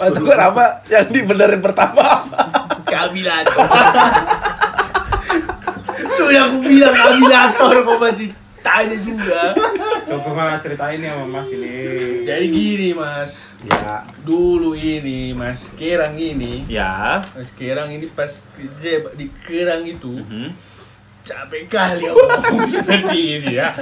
[SPEAKER 6] Atau apa yang dibenerin pertama apa?
[SPEAKER 3] Kabilator. Sudah aku bilang kabilator kok masih tanya juga.
[SPEAKER 1] coba mas ceritain ya sama Mas ini
[SPEAKER 3] Jadi gini mas,
[SPEAKER 2] Ya.
[SPEAKER 3] dulu ini mas Kerang ini,
[SPEAKER 2] Ya.
[SPEAKER 3] mas Kerang ini pas kerja di Kerang itu
[SPEAKER 2] Mhm.
[SPEAKER 3] capek kali aku ngomong seperti ini ya.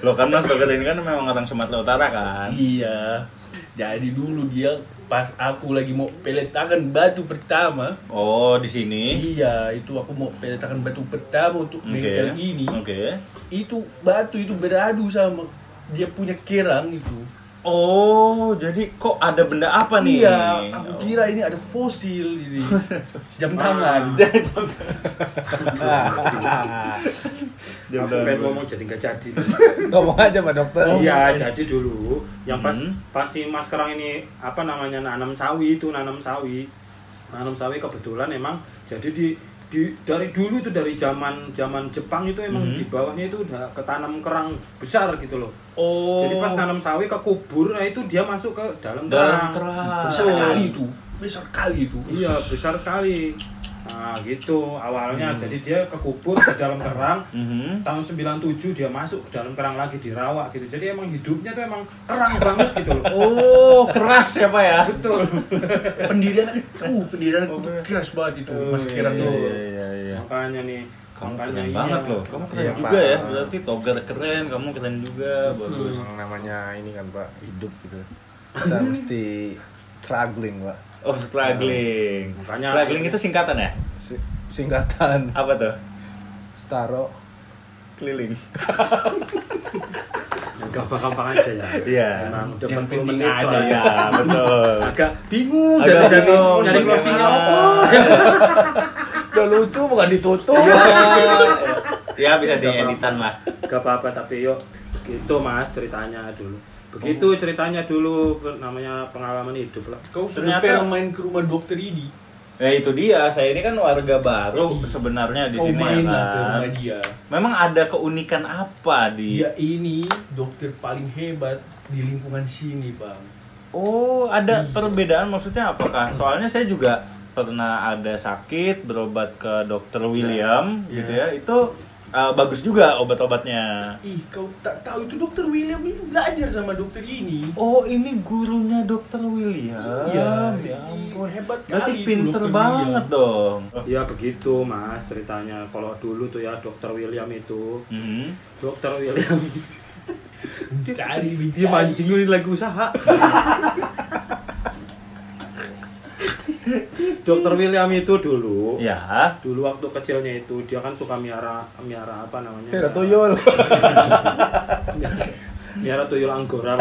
[SPEAKER 2] Loh kan Mas Togar ini kan memang orang Sumatera Utara kan.
[SPEAKER 3] Iya. Jadi dulu dia pas aku lagi mau peletakan batu pertama,
[SPEAKER 2] Oh di sini.
[SPEAKER 3] iya itu aku mau peletakan batu pertama untuk
[SPEAKER 2] Oke.
[SPEAKER 3] bengkel ini.
[SPEAKER 2] Oke.
[SPEAKER 3] Itu batu itu beradu sama dia punya kerang itu.
[SPEAKER 2] Oh jadi kok ada benda apa nih?
[SPEAKER 3] Iya, aku kira ini ada fosil ini. Jam tangan.
[SPEAKER 2] Jam
[SPEAKER 1] aku
[SPEAKER 2] tangan.
[SPEAKER 1] pengen ngomong jadi nggak jadi
[SPEAKER 6] Ngomong aja Pak Dokter.
[SPEAKER 1] Iya, jadi dulu yang pas
[SPEAKER 2] Hmm.
[SPEAKER 1] pas si Mas Kerang ini apa namanya nanam sawi itu nanam sawi. Nanam sawi kebetulan emang jadi di di dari dulu itu dari zaman zaman Jepang itu emang
[SPEAKER 2] Hmm.
[SPEAKER 1] di bawahnya itu udah ketanam kerang besar gitu loh.
[SPEAKER 2] Oh.
[SPEAKER 1] Jadi pas nanam sawi ke kubur, nah itu dia masuk ke dalam
[SPEAKER 2] dalam
[SPEAKER 1] kerang.
[SPEAKER 2] kerang.
[SPEAKER 3] Besar kali itu. Besar kali itu.
[SPEAKER 1] Iya, besar sekali. Nah, gitu awalnya.
[SPEAKER 2] Hmm.
[SPEAKER 1] Jadi dia ke kubur ke dalam kerang.
[SPEAKER 2] Mhm.
[SPEAKER 1] Tahun 97 dia masuk ke dalam kerang lagi dirawat gitu. Jadi emang hidupnya tuh emang kerang banget gitu loh.
[SPEAKER 2] Oh keras ya pak ya?
[SPEAKER 1] Betul.
[SPEAKER 3] Pendirian uh, pendirian tuh keras banget itu Mas
[SPEAKER 1] Oh,
[SPEAKER 3] Kerang
[SPEAKER 2] Iya
[SPEAKER 3] itu.
[SPEAKER 2] iya iya. iya.
[SPEAKER 1] Makanya nih.
[SPEAKER 2] Kamu
[SPEAKER 1] makanya
[SPEAKER 2] keren
[SPEAKER 1] iya.
[SPEAKER 2] banget loh. Kamu keren
[SPEAKER 6] Iya,
[SPEAKER 2] juga
[SPEAKER 6] Pak.
[SPEAKER 2] ya. Berarti togar keren, kamu keren juga. Bagus.
[SPEAKER 6] Emang namanya ini kan Pak, hidup gitu. Kita mesti struggling Pak.
[SPEAKER 2] Oh struggling.
[SPEAKER 1] Makanya-
[SPEAKER 2] struggling itu singkatan ya?
[SPEAKER 6] Si- Singkatan
[SPEAKER 2] Apa tuh?
[SPEAKER 6] Staro.
[SPEAKER 2] Keliling.
[SPEAKER 1] Gampang-gampang aja ya.
[SPEAKER 2] Iya.
[SPEAKER 1] Emang udah
[SPEAKER 3] Yang
[SPEAKER 1] 40
[SPEAKER 3] penting
[SPEAKER 1] menit
[SPEAKER 3] ada.
[SPEAKER 2] Iya betul.
[SPEAKER 1] Agak bingung
[SPEAKER 2] Agak
[SPEAKER 1] dari
[SPEAKER 2] bingung
[SPEAKER 1] dari closingnya apa.
[SPEAKER 6] Udah lucu bukan ditutup.
[SPEAKER 2] Iya. Ya bisa dieditan lah.
[SPEAKER 1] Gak apa-apa tapi yuk gitu mas ceritanya dulu. Begitu ceritanya dulu namanya pengalaman hidup lah.
[SPEAKER 3] Kau
[SPEAKER 2] Ternyata-
[SPEAKER 3] main ke rumah dokter ini?
[SPEAKER 2] Ya itu dia. Saya ini kan warga baru sebenarnya di
[SPEAKER 3] Kau
[SPEAKER 2] sini
[SPEAKER 3] main
[SPEAKER 2] ya
[SPEAKER 3] lah ke
[SPEAKER 2] kan.
[SPEAKER 3] rumah dia.
[SPEAKER 2] Memang ada keunikan apa di?
[SPEAKER 3] Dia ini dokter paling hebat di lingkungan sini, Bang.
[SPEAKER 2] Oh, ada perbedaan maksudnya apakah? Soalnya saya juga pernah ada sakit berobat ke dokter William
[SPEAKER 3] Ya.
[SPEAKER 2] gitu ya. Itu uh, bagus juga obat-obatnya.
[SPEAKER 3] Ih, kau tak tahu itu dokter William itu belajar sama dokter ini.
[SPEAKER 2] Oh, ini gurunya dokter William.
[SPEAKER 3] Iya,
[SPEAKER 2] ya
[SPEAKER 3] ini
[SPEAKER 2] ampun.
[SPEAKER 3] hebat
[SPEAKER 2] Berarti
[SPEAKER 3] kali itu
[SPEAKER 2] pinter banget
[SPEAKER 3] William.
[SPEAKER 2] dong.
[SPEAKER 1] Ya begitu mas ceritanya. Kalau dulu tuh ya dokter William itu,
[SPEAKER 2] Mhm.
[SPEAKER 1] dokter William
[SPEAKER 3] Cari
[SPEAKER 1] dia mancing ini lagi usaha. dokter William itu dulu,
[SPEAKER 2] Ya.
[SPEAKER 1] dulu waktu kecilnya itu dia kan suka miara miara apa namanya?
[SPEAKER 6] Kira tuyul.
[SPEAKER 1] Miara tuyul anggora.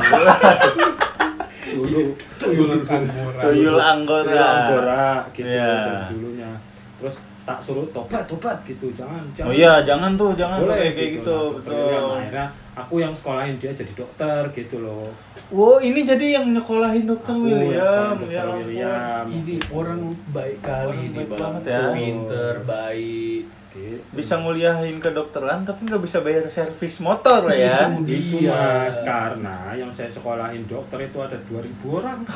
[SPEAKER 1] dulu tuyul anggora.
[SPEAKER 2] Tuyul anggora.
[SPEAKER 1] Tuyul anggora gitu dari dulunya. Terus tak suruh tobat tobat gitu jangan jangan
[SPEAKER 2] Oh iya, jangan tuh, jangan tuh
[SPEAKER 1] boleh
[SPEAKER 2] kayak kayak gitu.
[SPEAKER 1] Nah, dokter William.
[SPEAKER 2] Betul.
[SPEAKER 1] akhirnya aku yang sekolahin dia jadi dokter gitu loh
[SPEAKER 2] Wow, ini jadi yang nyekolahin dokter
[SPEAKER 1] Aku
[SPEAKER 2] William. Ya
[SPEAKER 1] Dr.
[SPEAKER 2] ampun.
[SPEAKER 1] William.
[SPEAKER 3] Ini orang baik kali
[SPEAKER 2] Orang
[SPEAKER 3] ini,
[SPEAKER 2] baik
[SPEAKER 3] Bang.
[SPEAKER 2] banget ya.
[SPEAKER 3] Pinter, baik.
[SPEAKER 1] gitu.
[SPEAKER 2] Bisa nguliahin kedokteran tapi nggak bisa bayar servis motor ya.
[SPEAKER 1] Itu
[SPEAKER 3] Iya.
[SPEAKER 1] mas karena yang saya sekolahin dokter itu ada 2000 orang